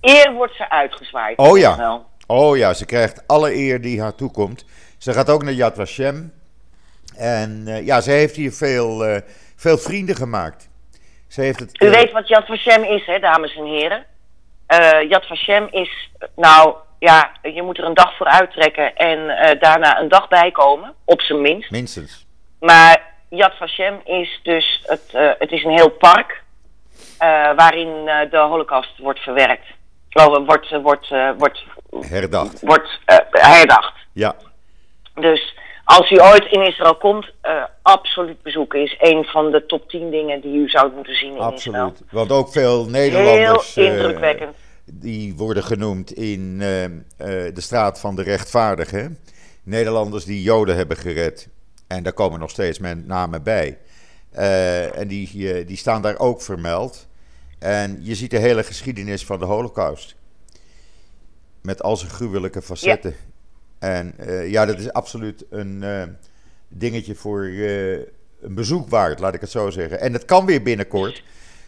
Speaker 1: eer wordt ze uitgezwaaid.
Speaker 2: Oh ja.
Speaker 1: Wel.
Speaker 2: Oh ja, ze krijgt alle eer die haar toekomt. Ze gaat ook naar Yad Vashem. En ja, ze heeft hier veel, veel vrienden gemaakt. Ze heeft het,
Speaker 1: U
Speaker 2: eh,
Speaker 1: weet wat Yad Vashem is, hè, dames en heren? Eh Yad Vashem is, nou ja, je moet er een dag voor uittrekken en eh, daarna een dag bijkomen, op zijn minst.
Speaker 2: minstens.
Speaker 1: Maar Yad Vashem is dus, het, het is een heel park waarin de holocaust wordt verwerkt. Oh, wordt, wordt, wordt,
Speaker 2: Herdacht.
Speaker 1: wordt herdacht.
Speaker 2: Ja,
Speaker 1: Dus als u ooit in Israël komt, eh, absoluut bezoeken is een van de top 10 dingen die u zou moeten zien in Israël.
Speaker 2: absoluut. Want ook veel Nederlanders.
Speaker 1: Heel
Speaker 2: eh,
Speaker 1: indrukwekkend.
Speaker 2: die worden genoemd in eh, eh, de straat van de rechtvaardigen. Nederlanders die Joden hebben gered. En daar komen nog steeds men namen bij. Eh, en die, eh, die staan daar ook vermeld. En je ziet de hele geschiedenis van de Holocaust. Met al zijn gruwelijke facetten. En eh, ja, dat is absoluut een eh, dingetje voor eh, een bezoek waard, laat ik het zo zeggen. En het kan weer binnenkort.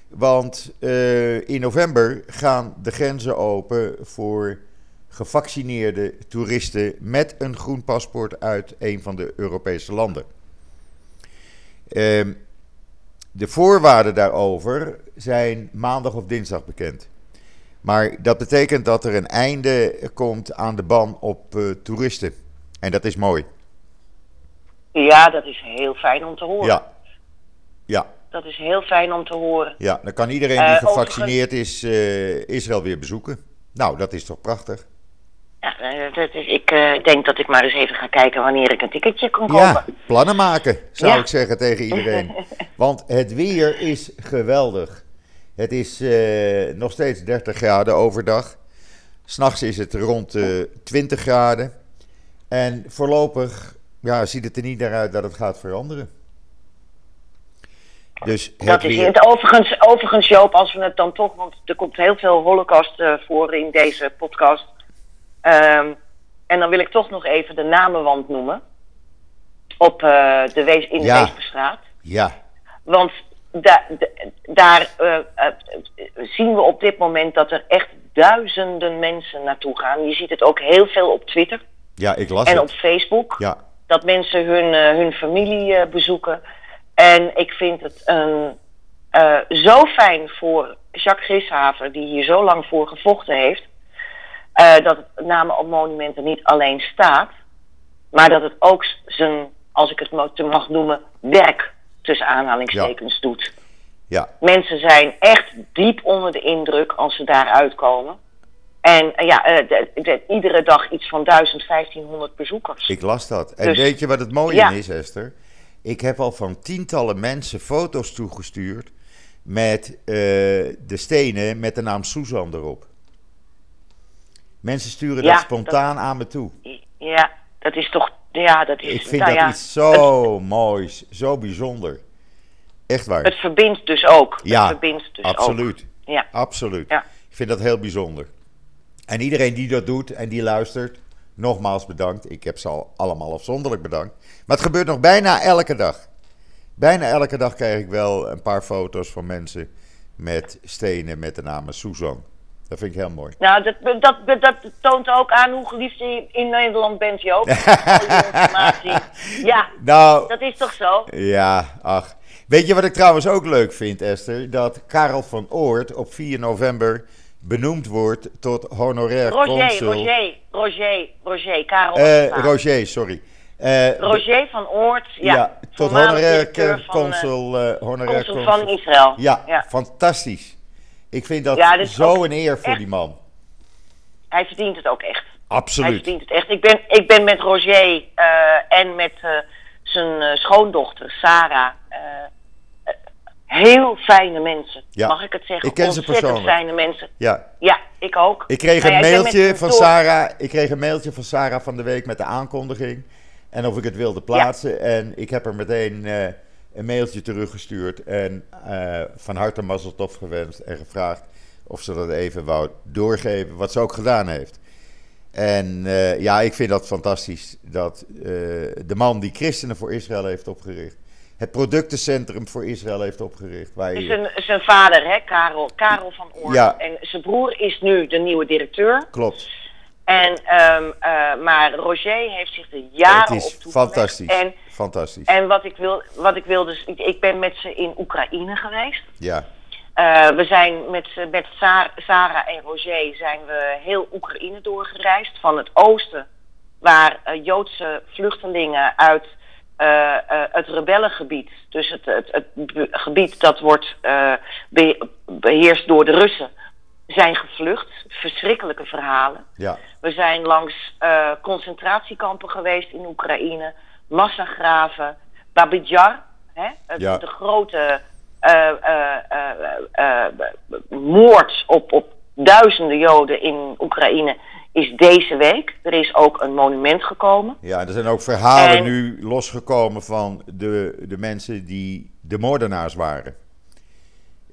Speaker 2: Want in november gaan de grenzen open voor gevaccineerde toeristen met een groen paspoort uit een van de Europese landen. Ehm, de voorwaarden daarover zijn maandag of dinsdag bekend. Maar dat betekent dat er een einde komt aan de ban op eh, toeristen. En dat is mooi.
Speaker 1: Ja, dat is heel fijn om te horen.
Speaker 2: Ja. Ja,
Speaker 1: Dat is heel fijn om te horen.
Speaker 2: ja, dan kan iedereen die
Speaker 1: Eh,
Speaker 2: gevaccineerd is eh, Israël weer bezoeken. Nou, dat is toch prachtig?
Speaker 1: Ja, dat is, ik denk dat ik maar eens even ga kijken wanneer ik een ticketje kan kopen.
Speaker 2: Ja, plannen maken, zou
Speaker 1: Ja.
Speaker 2: ik zeggen tegen iedereen. [laughs] Want het weer is geweldig. Het is eh, nog steeds 30 graden overdag. S'nachts is het rond de 20 graden. En voorlopig ja, ziet het er niet naar uit dat het gaat veranderen. Dus
Speaker 1: Dat is
Speaker 2: weer...
Speaker 1: het. Overigens, overigens, Joop, als we het dan toch, want er komt heel veel holocaust eh, voor in deze podcast. Ehm, en dan wil ik toch nog even de namenwand noemen. Op, eh, de Wees, in de
Speaker 2: Ja.
Speaker 1: Weesperstraat.
Speaker 2: Ja,
Speaker 1: Want da, da- daar eh, eh, zien we op dit moment dat er echt duizenden mensen naartoe gaan. Je ziet het ook heel veel op Twitter
Speaker 2: ja, ik las
Speaker 1: en
Speaker 2: het.
Speaker 1: op Facebook.
Speaker 2: Ja,
Speaker 1: Dat mensen hun, eh, hun familie bezoeken. En ik vind het een, zo fijn voor Jacques Grishaver, die hier zo lang voor gevochten heeft. dat het namen op monumenten niet alleen staat, maar dat het ook zijn, als ik het te mag noemen, werk tussen aanhalingstekens doet.
Speaker 2: ja,
Speaker 1: Mensen zijn echt diep onder de indruk als ze daar uitkomen. En eh, ja, eh, de- de- iedere dag iets van 1000, 1500 bezoekers.
Speaker 2: ik las dat. En
Speaker 1: Dus-
Speaker 2: weet je wat het mooie
Speaker 1: Ja.
Speaker 2: is, Esther? Ik heb al van tientallen mensen foto's toegestuurd met eh, de stenen met de naam Susan erop. Mensen sturen
Speaker 1: Ja,
Speaker 2: dat spontaan aan me toe.
Speaker 1: Ja, dat is toch. Ja, dat is.
Speaker 2: Ik vind
Speaker 1: nou
Speaker 2: dat
Speaker 1: ja,
Speaker 2: iets zo moois, zo bijzonder. Echt waar.
Speaker 1: Het verbindt dus ook.
Speaker 2: Ja,
Speaker 1: het verbindt dus
Speaker 2: Absoluut.
Speaker 1: Ook. Ja.
Speaker 2: Absoluut.
Speaker 1: Ja.
Speaker 2: Ik vind dat heel bijzonder. En iedereen die dat doet en die luistert, nogmaals bedankt. Ik heb ze al allemaal afzonderlijk bedankt. Maar het gebeurt nog bijna elke dag. Bijna elke dag krijg ik wel een paar foto's van mensen met stenen met de naam Susan. Dat vind ik heel mooi.
Speaker 1: Nou, dat, dat, dat, toont ook aan hoe geliefd je in Nederland bent, Joop. [laughs] Ja,
Speaker 2: Nou,
Speaker 1: dat is toch zo?
Speaker 2: ja, ach. Weet je wat ik trouwens ook leuk vind, Esther? Dat Karel van Oort op 4 november benoemd wordt tot honorair
Speaker 1: Roger,
Speaker 2: consul.
Speaker 1: Roger, Roger, Roger, Karel.
Speaker 2: Eh,
Speaker 1: van
Speaker 2: Roger, sorry. Eh,
Speaker 1: Roger van Oort, ja.
Speaker 2: Ja, tot
Speaker 1: voormalig
Speaker 2: honorair
Speaker 1: van, eh,
Speaker 2: consul. eh, honorair
Speaker 1: consul van Israël.
Speaker 2: Ja,
Speaker 1: ja.
Speaker 2: fantastisch. Ik vind dat
Speaker 1: Ja, is
Speaker 2: zo een eer voor
Speaker 1: echt-
Speaker 2: die man.
Speaker 1: Hij verdient het ook echt. Hij
Speaker 2: Absoluut.
Speaker 1: verdient het echt. Ik ben, ik ben met Roger eh, en met eh, zijn eh, schoondochter Sarah. heel fijne mensen.
Speaker 2: Ja.
Speaker 1: Mag ik het zeggen?
Speaker 2: Ik ken ze persoonlijk.
Speaker 1: fijne mensen.
Speaker 2: Ja.
Speaker 1: Ja, ik ook.
Speaker 2: Ik kreeg
Speaker 1: Nou
Speaker 2: een
Speaker 1: ja,
Speaker 2: mailtje van
Speaker 1: door-
Speaker 2: Sarah. Ik kreeg een mailtje van Sarah van de week met de aankondiging. En of ik het wilde plaatsen. En ik heb er meteen een mailtje teruggestuurd. En eh, van harte mazzeltof gewenst. En gevraagd of ze dat even wou doorgeven. Wat ze ook gedaan heeft. En eh, ja, ik vind dat fantastisch. Dat eh, de man die Christenen voor Israël heeft opgericht. Het productencentrum voor Israël heeft opgericht. Waar
Speaker 1: is
Speaker 2: je,
Speaker 1: zijn, zijn vader, hè, Karel, Karel van Oort.
Speaker 2: Ja.
Speaker 1: En zijn broer is nu de nieuwe directeur.
Speaker 2: klopt.
Speaker 1: En, ehm, eh, maar Roger heeft zich er jaren
Speaker 2: Het
Speaker 1: op
Speaker 2: is
Speaker 1: toegelegd.
Speaker 2: fantastisch.
Speaker 1: En,
Speaker 2: fantastisch.
Speaker 1: en wat ik wil, wat ik wil dus, ik, ik ben met ze in Oekraïne geweest.
Speaker 2: ja,
Speaker 1: Eh, we zijn met, met Sa- Sarah en Roger zijn we heel Oekraïne doorgereisd. Van het oosten, waar eh, Joodse vluchtelingen uit eh, het rebellengebied, dus het, het, gebied dat wordt eh, be- beheerst door de Russen, zijn gevlucht. Verschrikkelijke verhalen.
Speaker 2: ja,
Speaker 1: We zijn langs concentratiekampen geweest in Oekraïne, massagraven, Babidjar, hè,
Speaker 2: Ja.
Speaker 1: de grote eh, eh, eh, moord op, op duizenden Joden in Oekraïne is deze week. Er is ook een monument gekomen.
Speaker 2: ja. Er zijn ook verhalen
Speaker 1: En-
Speaker 2: nu losgekomen van de, de mensen die de moordenaars waren.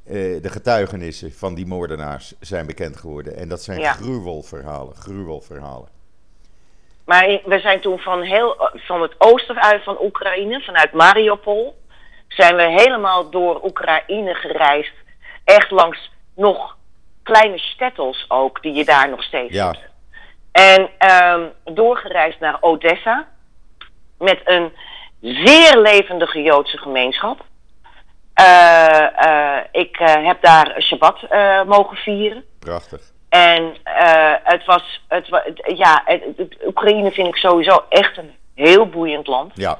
Speaker 2: De getuigenissen van die moordenaars zijn bekend geworden. En dat zijn
Speaker 1: Ja.
Speaker 2: gruwelverhalen, gruwelverhalen.
Speaker 1: Maar we zijn toen van, heel, van het oosten uit van Oekraïne, vanuit Mariupol, zijn we helemaal door Oekraïne gereisd. Echt langs nog kleine stettels ook, die je daar nog steeds
Speaker 2: Ja.
Speaker 1: hebt. En ehm, doorgereisd naar Odessa. Met een zeer levendige Joodse gemeenschap. Eh, eh, ik eh, heb daar Shabbat mogen vieren.
Speaker 2: Prachtig.
Speaker 1: En eh, het was, het, ja, het, het- Oekraïne vind ik sowieso echt een heel boeiend land.
Speaker 2: Ja,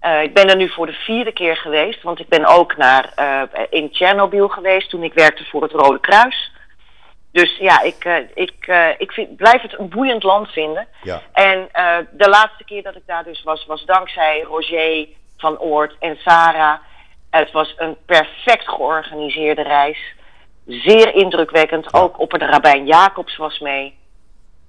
Speaker 1: Eh, ik ben er nu voor de vierde keer geweest, want ik ben ook naar, eh, in Tsjernobyl geweest toen ik werkte voor het Rode Kruis. Dus ja, ik, ik, ik vind, blijf het een boeiend land vinden.
Speaker 2: ja,
Speaker 1: En de laatste keer dat ik daar dus was, was dankzij Roger van Oort en Sarah. Het was een perfect georganiseerde reis. Zeer indrukwekkend. Ook op de Rabijn Jacobs was mee.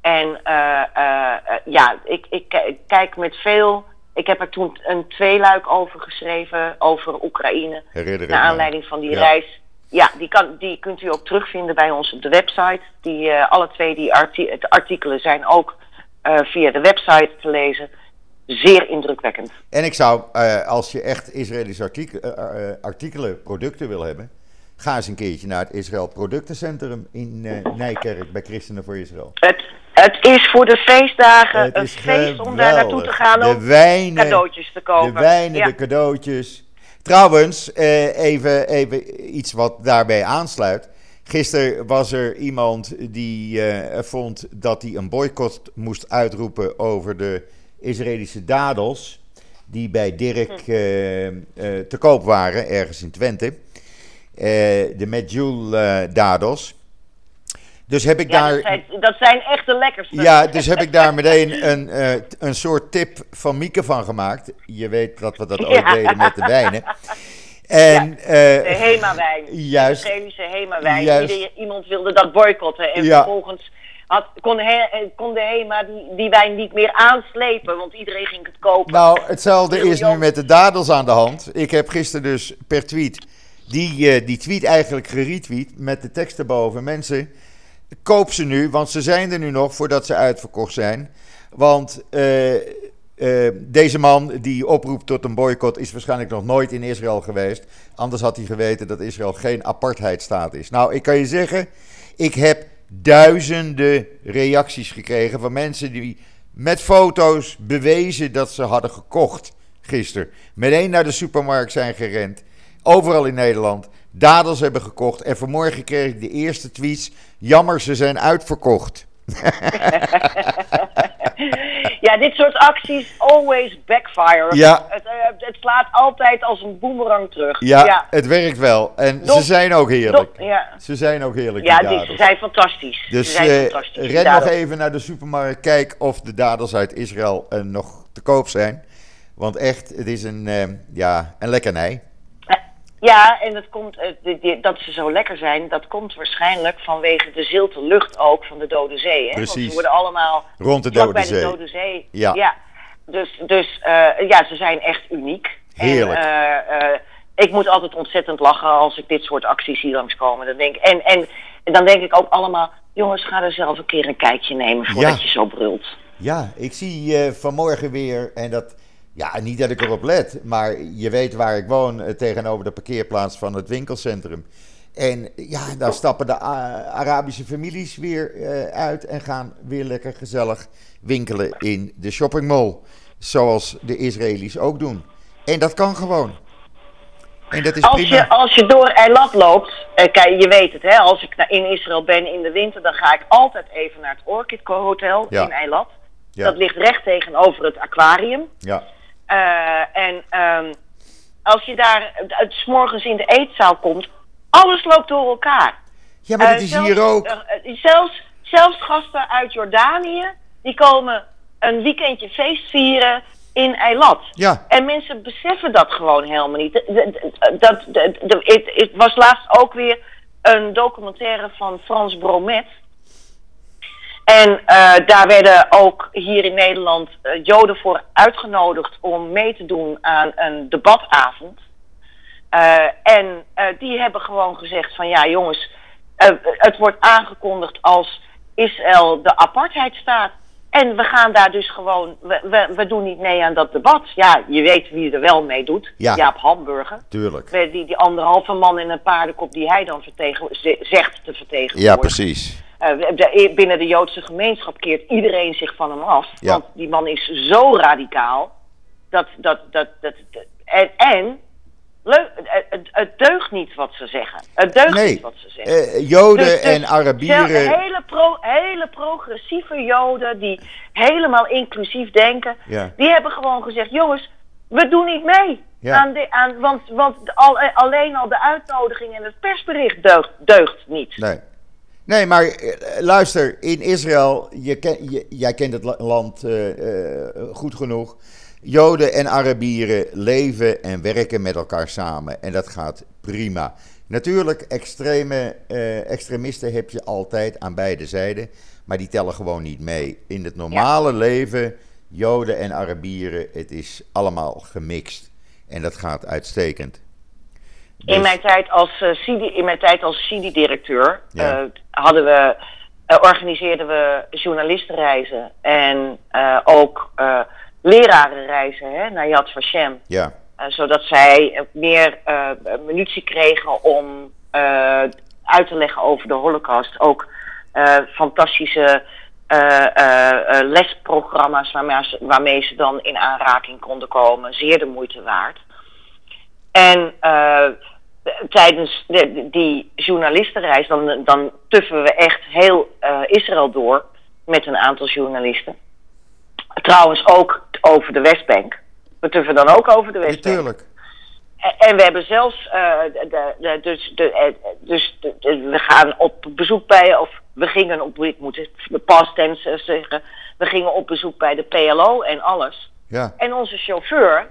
Speaker 1: En eh, eh, eh, ja, ik, ik, kijk met veel. Ik heb er toen een tweeluik over geschreven over Oekraïne.
Speaker 2: herinner
Speaker 1: Naar
Speaker 2: me.
Speaker 1: aanleiding van die
Speaker 2: Ja.
Speaker 1: reis. Ja, die, kan, die kunt u ook terugvinden bij ons op de website. Die, alle twee die arti- de artikelen zijn ook via de website te lezen. Zeer indrukwekkend.
Speaker 2: En ik zou, als je echt Israëlische artikel- artikelen, producten wil hebben, ga eens een keertje naar het Israël Productencentrum in eh, Nijkerk bij Christenen voor Israël.
Speaker 1: Het, het is voor de feestdagen
Speaker 2: Het
Speaker 1: een feest om daar naartoe te gaan
Speaker 2: De
Speaker 1: om
Speaker 2: wijnen,
Speaker 1: cadeautjes te kopen.
Speaker 2: de wijnen,
Speaker 1: Ja.
Speaker 2: de cadeautjes. Trouwens, eh, even, even iets wat daarbij aansluit. Gisteren was er iemand die eh, vond dat hij een boycott moest uitroepen over de Israëlische dadels. Die bij Dirk
Speaker 1: Hm.
Speaker 2: te koop waren, ergens in Twente. Eh, de Medjool eh dadels. Dus heb ik
Speaker 1: Ja,
Speaker 2: daar.
Speaker 1: dat, zijn, dat zijn echt de lekkerste.
Speaker 2: Ja, dus heb ik daar meteen een, eh, een soort tip van Mieke van gemaakt. Je weet dat we dat
Speaker 1: Ja.
Speaker 2: deden met de wijnen. En,
Speaker 1: ja, de Hema-wijn.
Speaker 2: Juist.
Speaker 1: De Israëlische Hema-wijn. Iemand wilde dat boycotten. En vervolgens had, kon, kon, de HEMA die, die wijn niet meer aanslepen, want iedereen ging het kopen.
Speaker 2: Nou, hetzelfde is nu met de dadels aan de hand. Ik heb gisteren dus per tweet die, die tweet eigenlijk geretweet met de tekst erboven. Mensen, koop ze nu, want ze zijn er nu nog voordat ze uitverkocht zijn. Want uh, uh, deze man die oproept tot een boycott is waarschijnlijk nog nooit in Israël geweest. Anders had hij geweten dat Israël geen apartheidstaat is. Nou, ik kan je zeggen, ik heb duizenden reacties gekregen van mensen die met foto's bewezen dat ze hadden gekocht gisteren. Meteen naar de supermarkt zijn gerend. Overal in Nederland. Dadels hebben gekocht. En vanmorgen kreeg ik de eerste tweets. Jammer, ze zijn uitverkocht. [laughs]
Speaker 1: ja, dit soort acties always backfire.
Speaker 2: Ja.
Speaker 1: Het, uh, het, slaat altijd als een boemerang terug.
Speaker 2: Ja, het werkt wel. En ze zijn ook heerlijk. ja. Ze zijn ook heerlijk.
Speaker 1: Ja, die, ze zijn fantastisch.
Speaker 2: Dus
Speaker 1: ze zijn
Speaker 2: uh, fantastisch, ren nog even naar de supermarkt. Kijk of de dadels uit Israël uh, nog te koop zijn. Want echt, het is een, ja, een lekkernij.
Speaker 1: Ja, en dat, komt, dat ze zo lekker zijn, dat komt waarschijnlijk vanwege de zilte lucht ook van de Dode Zee. Hè?
Speaker 2: Precies.
Speaker 1: Want ze worden allemaal
Speaker 2: rond de Dode
Speaker 1: bij
Speaker 2: Zee.
Speaker 1: de Dode Zee.
Speaker 2: Ja.
Speaker 1: ja. Dus, dus uh, ja, ze zijn echt uniek.
Speaker 2: Heerlijk.
Speaker 1: En, uh, uh, ik moet altijd ontzettend lachen als ik dit soort acties zie langskomen. Dan denk, en, en, en dan denk ik ook allemaal, jongens, ga er zelf een keer een kijkje nemen voordat
Speaker 2: Ja.
Speaker 1: je zo brult.
Speaker 2: Ja, ik zie eh, vanmorgen weer, en dat, ja, niet dat ik erop let, maar je weet waar ik woon, eh, tegenover de parkeerplaats van het winkelcentrum. En ja, daar stappen de Arabische families weer eh, uit en gaan weer lekker gezellig winkelen in de shoppingmall. Zoals de Israëli's ook doen. En dat kan gewoon. En dat is
Speaker 1: Als
Speaker 2: prima.
Speaker 1: je, als je door Eilat loopt, eh, kijk, je weet het, hè, als ik naar- in Israël ben in de winter, dan ga ik altijd even naar het Orchid Hotel
Speaker 2: Ja.
Speaker 1: in Eilat.
Speaker 2: Ja.
Speaker 1: Dat ligt recht tegenover het aquarium.
Speaker 2: Ja,
Speaker 1: en ehm, als je daar s morgens in de eetzaal komt, alles loopt door elkaar.
Speaker 2: ja maar
Speaker 1: Eh,
Speaker 2: dat is
Speaker 1: zelfs-
Speaker 2: hier ook.
Speaker 1: eh, eh, zelfs, zelfs gasten uit Jordanië, die komen een weekendje feest vieren in Eilat.
Speaker 2: Ja,
Speaker 1: En mensen beseffen dat gewoon helemaal niet. Dat, het was laatst ook weer een documentaire van Frans Bromet. En eh, daar werden ook hier in Nederland eh, Joden voor uitgenodigd om mee te doen aan een debatavond. Eh, en die hebben gewoon gezegd van ja jongens, het wordt aangekondigd als Israël de apartheidstaat. En we gaan daar dus gewoon, we, we, we doen niet mee aan dat debat. Ja, je weet wie er wel mee doet.
Speaker 2: Ja.
Speaker 1: Jaap Hamburger.
Speaker 2: tuurlijk.
Speaker 1: Die, die anderhalve man in een paardenkop die hij dan vertegen, zegt te vertegenwoordigen.
Speaker 2: Ja, precies.
Speaker 1: Eh, de- binnen de Joodse gemeenschap keert iedereen zich van hem af.
Speaker 2: Ja.
Speaker 1: Want die man is zo radicaal. Dat, dat, dat, dat, dat- en, en het, deugt niet wat ze zeggen. Het deugt
Speaker 2: Nee,
Speaker 1: niet wat ze zeggen.
Speaker 2: Eh, Joden
Speaker 1: Dus- dus
Speaker 2: en Arabieren.
Speaker 1: Hele, pro, hele progressieve Joden die helemaal inclusief denken.
Speaker 2: Ja.
Speaker 1: Die hebben gewoon gezegd: jongens, we doen niet mee.
Speaker 2: Ja.
Speaker 1: Aan de, aan, want want al, eh, alleen al de uitnodiging en het persbericht deugt, deugt niet.
Speaker 2: Nee. Nee, maar eh, luister, in Israël, je ken, je, jij kent het la- land eh, eh, goed genoeg. Joden en Arabieren leven en werken met elkaar samen en dat gaat prima. Natuurlijk, extreme, extremisten heb je altijd aan beide zijden, maar die tellen gewoon niet mee. In het normale leven, Joden en Arabieren, het is allemaal gemixt en dat gaat uitstekend.
Speaker 1: In
Speaker 2: Dus-
Speaker 1: mijn tijd als uh, CIDI, in mijn tijd als CIDI-directeur
Speaker 2: Ja.
Speaker 1: eh, hadden we, eh, organiseerden we journalistenreizen en ook lerarenreizen hè, naar Yad Vashem.
Speaker 2: Ja,
Speaker 1: zodat zij meer munitie kregen om uit te leggen over de Holocaust. Ook fantastische lesprogramma's waarmee ze, waarmee ze dan in aanraking konden komen. Zeer de moeite waard. En eh, tijdens de- die journalistenreis, dan, dan tuffen we echt heel eh, Israël door met een aantal journalisten. Trouwens ook over de Westbank. We tuffen dan ook over de Westbank.
Speaker 2: natuurlijk.
Speaker 1: En, we hebben zelfs, eh, de, de, dus, de, dus we gaan op bezoek bij, of we gingen op, ik moet het past tense zeggen, we gingen op bezoek bij de PLO en alles.
Speaker 2: Ja,
Speaker 1: En onze chauffeur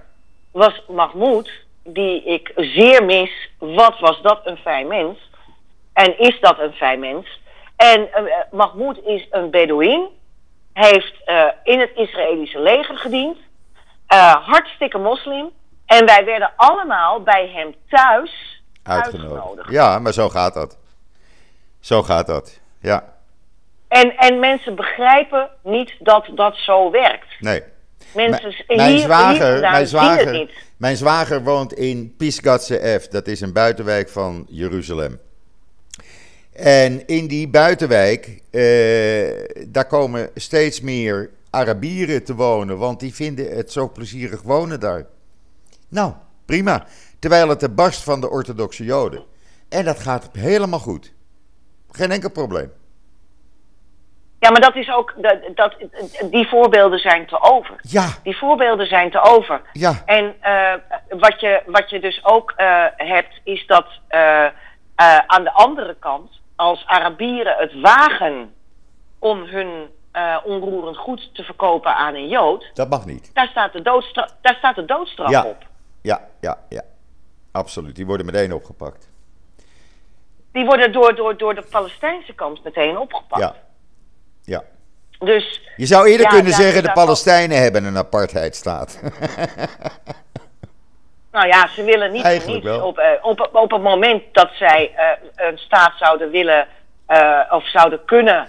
Speaker 1: was Mahmoud, die ik zeer mis. Wat was dat een fijn mens? En is dat een fijn mens? En uh, Mahmoud is een Bedouin. Heeft uh, in het Israëlische leger gediend. Uh, hartstikke moslim. En wij werden allemaal bij hem thuis uitgenodigd. uitgenodigd.
Speaker 2: Ja, maar zo gaat dat. Zo gaat dat, ja.
Speaker 1: En, en mensen begrijpen niet dat dat zo werkt.
Speaker 2: Nee.
Speaker 1: Mensen
Speaker 2: M mijn hier, zwager, hier mijn, zwager, mijn zwager woont in Pisgatse F. Dat is een buitenwijk van Jeruzalem. En in die buitenwijk, eh, daar komen steeds meer Arabieren te wonen, want die vinden het zo plezierig wonen daar. Nou, prima. Terwijl het de barst van de orthodoxe Joden. En dat gaat helemaal goed. Geen enkel probleem.
Speaker 1: Ja, maar dat is ook, dat, dat, die voorbeelden zijn te over.
Speaker 2: Ja.
Speaker 1: Die voorbeelden zijn te over.
Speaker 2: Ja.
Speaker 1: En uh, wat, je, wat je dus ook uh, hebt, is dat uh, aan de andere kant, als Arabieren het wagen om hun onroerend goed te verkopen aan een Jood.
Speaker 2: Dat mag niet.
Speaker 1: Daar staat de doodstraf, daar staat de doodstraf
Speaker 2: ja.
Speaker 1: op.
Speaker 2: Ja, ja, ja. Absoluut. Die worden meteen opgepakt.
Speaker 1: Die worden door, door, door de Palestijnse kant meteen opgepakt.
Speaker 2: Ja. Ja.
Speaker 1: Dus,
Speaker 2: je zou eerder kunnen zeggen: de Palestijnen hebben een apartheidstaat. [laughs]
Speaker 1: nou ja, ze willen niet,
Speaker 2: Eigenlijk
Speaker 1: niet op, uh, op, op het moment dat zij uh, een staat zouden willen uh, of zouden kunnen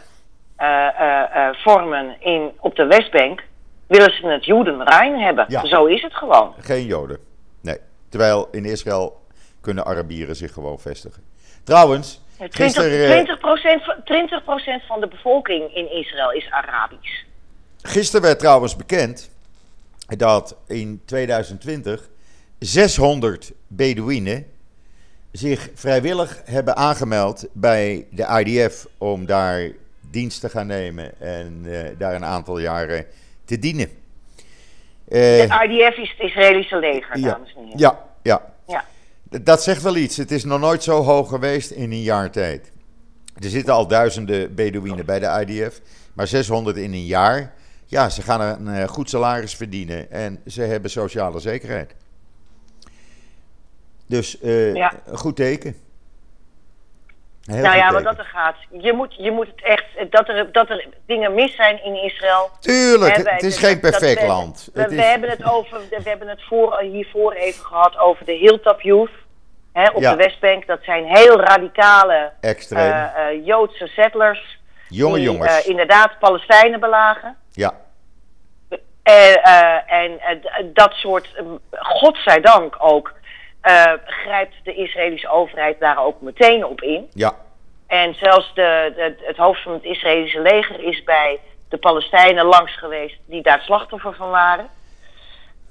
Speaker 1: vormen in, op de Westbank, willen ze het Jodenrein hebben.
Speaker 2: Ja.
Speaker 1: Zo is het gewoon.
Speaker 2: Geen Joden. Nee. Terwijl in Israël kunnen Arabieren zich gewoon vestigen. Trouwens,
Speaker 1: 20, 20, procent, 20 van de bevolking in Israël is Arabisch.
Speaker 2: Gisteren werd trouwens bekend dat in 2020 600 Bedouinen zich vrijwillig hebben aangemeld bij de IDF om daar dienst te gaan nemen en uh, daar een aantal jaren te dienen.
Speaker 1: Uh, de IDF is het Israëlische leger, dames en heren.
Speaker 2: Ja, ja. Dat zegt wel iets. Het is nog nooit zo hoog geweest in een jaar tijd. Er zitten al duizenden Bedouinen bij de IDF, maar 600 in een jaar. Ja, ze gaan een uh, goed salaris verdienen en ze hebben sociale zekerheid. Dus uh, ja. een goed teken.
Speaker 1: Heel nou ja, wat dat er gaat. Je moet, je moet het echt. Dat er, dat er dingen mis zijn in Israël.
Speaker 2: Tuurlijk, het, het is geen perfect land.
Speaker 1: We, we, hebben het over, we hebben het voor, hiervoor even gehad over de Hilltop Youth. Hè, op
Speaker 2: Ja.
Speaker 1: de Westbank. Dat zijn heel radicale
Speaker 2: Extreem.
Speaker 1: eh, eh, Joodse settlers.
Speaker 2: Jonge
Speaker 1: die
Speaker 2: jongens.
Speaker 1: eh, inderdaad Palestijnen belagen.
Speaker 2: ja,
Speaker 1: en d- dat soort, eh, godzijdank ook, grijpt de Israëlische overheid daar ook meteen op in.
Speaker 2: ja,
Speaker 1: En zelfs de, de, het hoofd van het Israëlische leger is bij de Palestijnen langs geweest die daar slachtoffer van waren.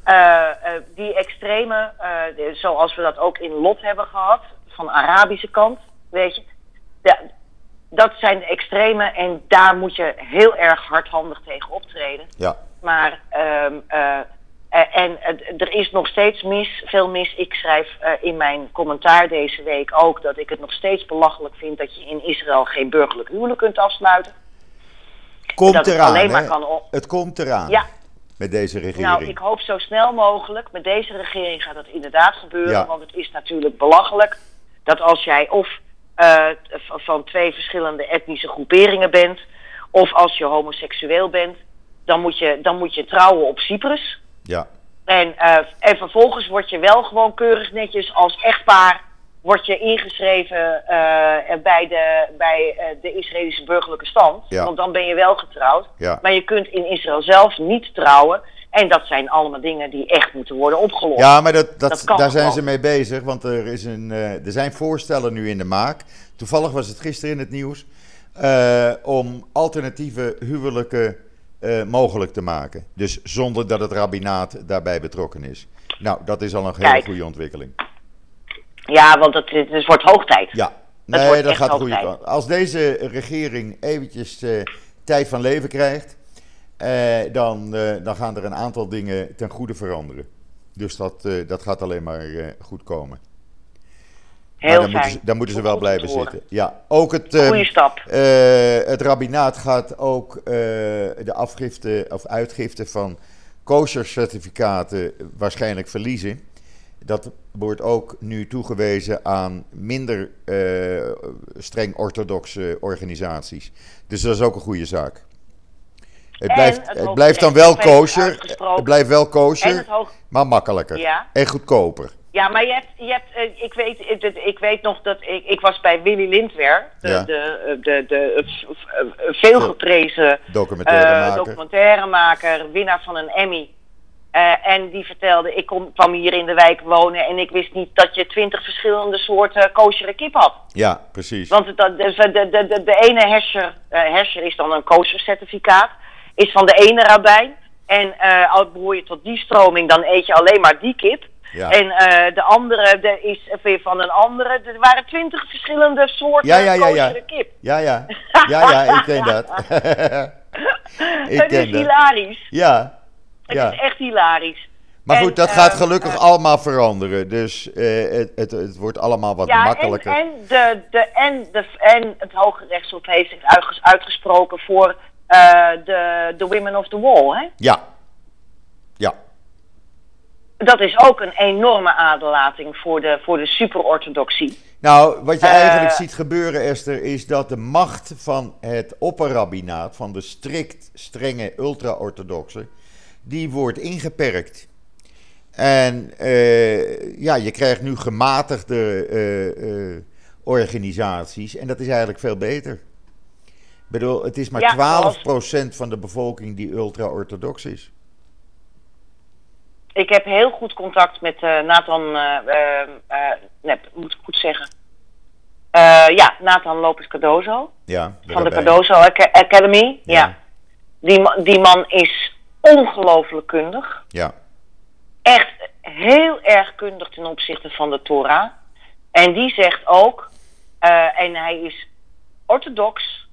Speaker 1: Eh, eh, die extreme, eh, zoals we dat ook in Lot hebben gehad, van de Arabische kant, weet je. da- dat zijn de extreme en daar moet je heel erg hardhandig tegen optreden.
Speaker 2: ja.
Speaker 1: Maar eh, en eh, er is nog steeds mis, veel mis. Ik schrijf eh, in mijn commentaar deze week ook dat ik het nog steeds belachelijk vind dat je in Israël geen burgerlijk huwelijk kunt afsluiten.
Speaker 2: Komt
Speaker 1: dat het
Speaker 2: eraan.
Speaker 1: alleen maar
Speaker 2: hè?
Speaker 1: kan op-
Speaker 2: Het komt eraan.
Speaker 1: Ja.
Speaker 2: Met deze regering.
Speaker 1: Nou, ik hoop zo snel mogelijk. Met deze regering gaat dat inderdaad gebeuren.
Speaker 2: Ja.
Speaker 1: Want het is natuurlijk belachelijk dat als jij of van twee verschillende etnische groeperingen bent, of als je homoseksueel bent, dan moet je, dan moet je trouwen op Cyprus.
Speaker 2: Ja,
Speaker 1: En, eh, en vervolgens word je wel gewoon keurig netjes als echtpaar word je ingeschreven eh, bij, de, bij eh, de Israëlische burgerlijke stand.
Speaker 2: Ja.
Speaker 1: Want dan ben je wel getrouwd.
Speaker 2: ja.
Speaker 1: Maar je kunt in Israël zelf niet trouwen. En dat zijn allemaal dingen die echt moeten worden opgelost.
Speaker 2: Ja, maar dat, dat, daar zijn ze mee bezig, want er, is een, er zijn voorstellen nu in de maak. Toevallig was het gisteren in het nieuws. om alternatieve huwelijken eh, mogelijk te maken. Dus zonder dat het rabbinaat daarbij betrokken is. Nou, dat is al een hele goede ontwikkeling.
Speaker 1: Ja, want het, wordt hoog tijd.
Speaker 2: Ja, nee, dat gaat kant. Als deze regering eventjes eh, tijd van leven krijgt, eh, dan, dan gaan er een aantal dingen ten goede veranderen. Dus dat, dat gaat alleen maar goed komen.
Speaker 1: Heel
Speaker 2: dan,
Speaker 1: fijn.
Speaker 2: moeten ze, dan moeten ze wel blijven zitten. Ja, ook het, eh,
Speaker 1: Goeie stap.
Speaker 2: eh, het rabbinaat gaat ook eh, de afgifte of uitgifte van kosher certificaten waarschijnlijk verliezen. Dat wordt ook nu toegewezen aan minder streng orthodoxe organisaties. Dus dat is ook een goede zaak. Het
Speaker 1: En
Speaker 2: blijft,
Speaker 1: het
Speaker 2: blijft dan wel kosher. Het blijft wel kosher, maar makkelijker.
Speaker 1: Ja.
Speaker 2: En goedkoper.
Speaker 1: Ja, maar je hebt, je hebt eh, ik, weet, ik, weet nog dat ik, ik was bij Willy Lindwer, de,
Speaker 2: Ja.
Speaker 1: de, eh, de, de, eh, veelgeprezen
Speaker 2: Documentairemaker.
Speaker 1: documentairemaker, winnaar van een Emmy. En die vertelde, ik kom, kwam hier in de wijk wonen en ik wist niet dat je twintig verschillende soorten kosher kip had.
Speaker 2: Ja, precies.
Speaker 1: Want de, de, de, de, ene hesher, hesher is dan een kosher certificaat, is van de ene rabbijn. En al behoor je tot die stroming, dan eet je alleen maar die kip.
Speaker 2: Ja.
Speaker 1: En eh, de andere de is weer van een andere. Er waren twintig verschillende soorten
Speaker 2: Ja, ja, ja, ja.
Speaker 1: kip.
Speaker 2: Ja, ja. Ja, ja, ik ken dat. [laughs] [laughs] ik
Speaker 1: het
Speaker 2: ken
Speaker 1: is
Speaker 2: dat.
Speaker 1: hilarisch.
Speaker 2: Ja.
Speaker 1: Het
Speaker 2: ja.
Speaker 1: is echt hilarisch.
Speaker 2: Maar
Speaker 1: En,
Speaker 2: goed, dat gaat
Speaker 1: eh,
Speaker 2: gelukkig
Speaker 1: eh,
Speaker 2: allemaal veranderen. Dus het, het, het wordt allemaal wat
Speaker 1: Ja, en,
Speaker 2: makkelijker.
Speaker 1: en, de, de, en, de, en het Hoge Rechtshof heeft zich uitges- uitgesproken voor de, de Women of the Wall. Hè?
Speaker 2: Ja.
Speaker 1: Dat is ook een enorme aderlating voor de, voor de superorthodoxie.
Speaker 2: Nou, wat je
Speaker 1: Eh,
Speaker 2: eigenlijk ziet gebeuren, Esther, is dat de macht van het opperrabbinaat, van de strikt strenge ultra-orthodoxe, die wordt ingeperkt. En eh, ja, je krijgt nu gematigde eh, organisaties en dat is eigenlijk veel beter. Ik bedoel, het is maar
Speaker 1: Ja,
Speaker 2: 12% van de bevolking die ultra-orthodox is.
Speaker 1: Ik heb heel goed contact met eh, Nathan, eh, nee, moet ik goed zeggen. Ja, Nathan Lopez Cardozo
Speaker 2: Ja,
Speaker 1: van de. Cardozo Aca- Academy. Ja.
Speaker 2: Ja.
Speaker 1: Die, die man is ongelooflijk kundig.
Speaker 2: Ja,
Speaker 1: Echt heel erg kundig ten opzichte van de Torah. En die zegt ook, en hij is orthodox.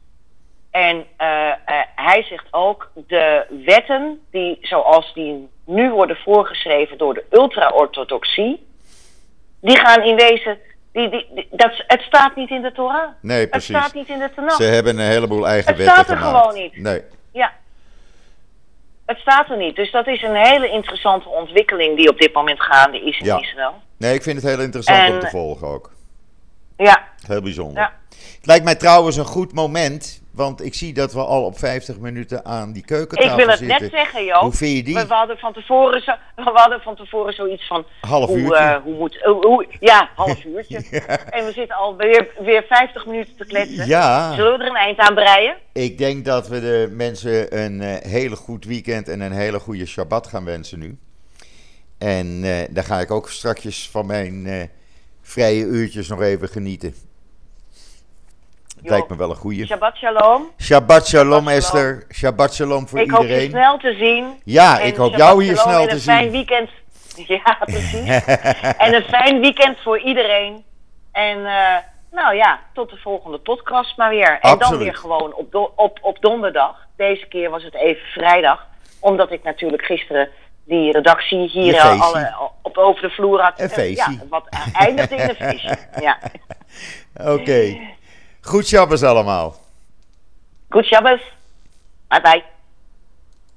Speaker 1: En eh, eh, hij zegt ook, de wetten die zoals die nu worden voorgeschreven door de ultra-orthodoxie, die gaan in wezen, die, die, die- dat, het staat niet in de Torah.
Speaker 2: nee,
Speaker 1: Het
Speaker 2: precies.
Speaker 1: staat niet in de Tanakh.
Speaker 2: Ze hebben een heleboel eigen
Speaker 1: Het
Speaker 2: wetten
Speaker 1: staat er
Speaker 2: gemaakt.
Speaker 1: gewoon niet.
Speaker 2: Nee.
Speaker 1: Ja. Het staat er niet. Dus dat is een hele interessante ontwikkeling die op dit moment gaande is in
Speaker 2: Ja.
Speaker 1: Israël.
Speaker 2: nee, ik vind het heel interessant om te volgen ook.
Speaker 1: Ja,
Speaker 2: Heel bijzonder.
Speaker 1: Ja.
Speaker 2: Het lijkt mij trouwens een goed moment, want ik zie dat we al op 50 minuten aan die
Speaker 1: ik
Speaker 2: keukentafel
Speaker 1: wil het
Speaker 2: zitten.
Speaker 1: net zeggen, Joop.
Speaker 2: Hoe vind je die?
Speaker 1: We, we hadden van tevoren zo, [laughs] we hadden van tevoren zoiets van...
Speaker 2: Half
Speaker 1: hoe,
Speaker 2: uurtje.
Speaker 1: eh, hoe moet... hoe- hoe- ja, half uurtje. [laughs] En we zitten al weer, weer 50 minuten te kletsen.
Speaker 2: Ja,
Speaker 1: Zullen we er een eind aan breien?
Speaker 2: ik denk dat we de mensen een eh, hele goed weekend en een hele goede Shabbat gaan wensen nu. En eh daar ga ik ook strakjes van mijn vrije uurtjes nog even genieten.
Speaker 1: Jo.
Speaker 2: lijkt me wel een goeie.
Speaker 1: Shabbat shalom.
Speaker 2: Shabbat shalom Esther. Shabbat shalom voor
Speaker 1: ik hoop je
Speaker 2: iedereen.
Speaker 1: snel te zien.
Speaker 2: Ja,
Speaker 1: En
Speaker 2: ik hoop
Speaker 1: Shabbat
Speaker 2: jou hier snel
Speaker 1: en
Speaker 2: te
Speaker 1: een fijn
Speaker 2: zien.
Speaker 1: weekend. [laughs] Ja, precies. [laughs] en een fijn weekend voor iedereen. En eh, nou ja, tot de volgende podcast maar weer. En dan weer gewoon op, do- op, op donderdag. Deze keer was het even vrijdag. Omdat ik natuurlijk gisteren die redactie hier alle, op over de vloer had.
Speaker 2: Een feestje.
Speaker 1: Ja, wat eindigde in een [laughs] feestje. Ja.
Speaker 2: Oké. Goed Shabbos allemaal.
Speaker 1: Goed Shabbos. Bye bye.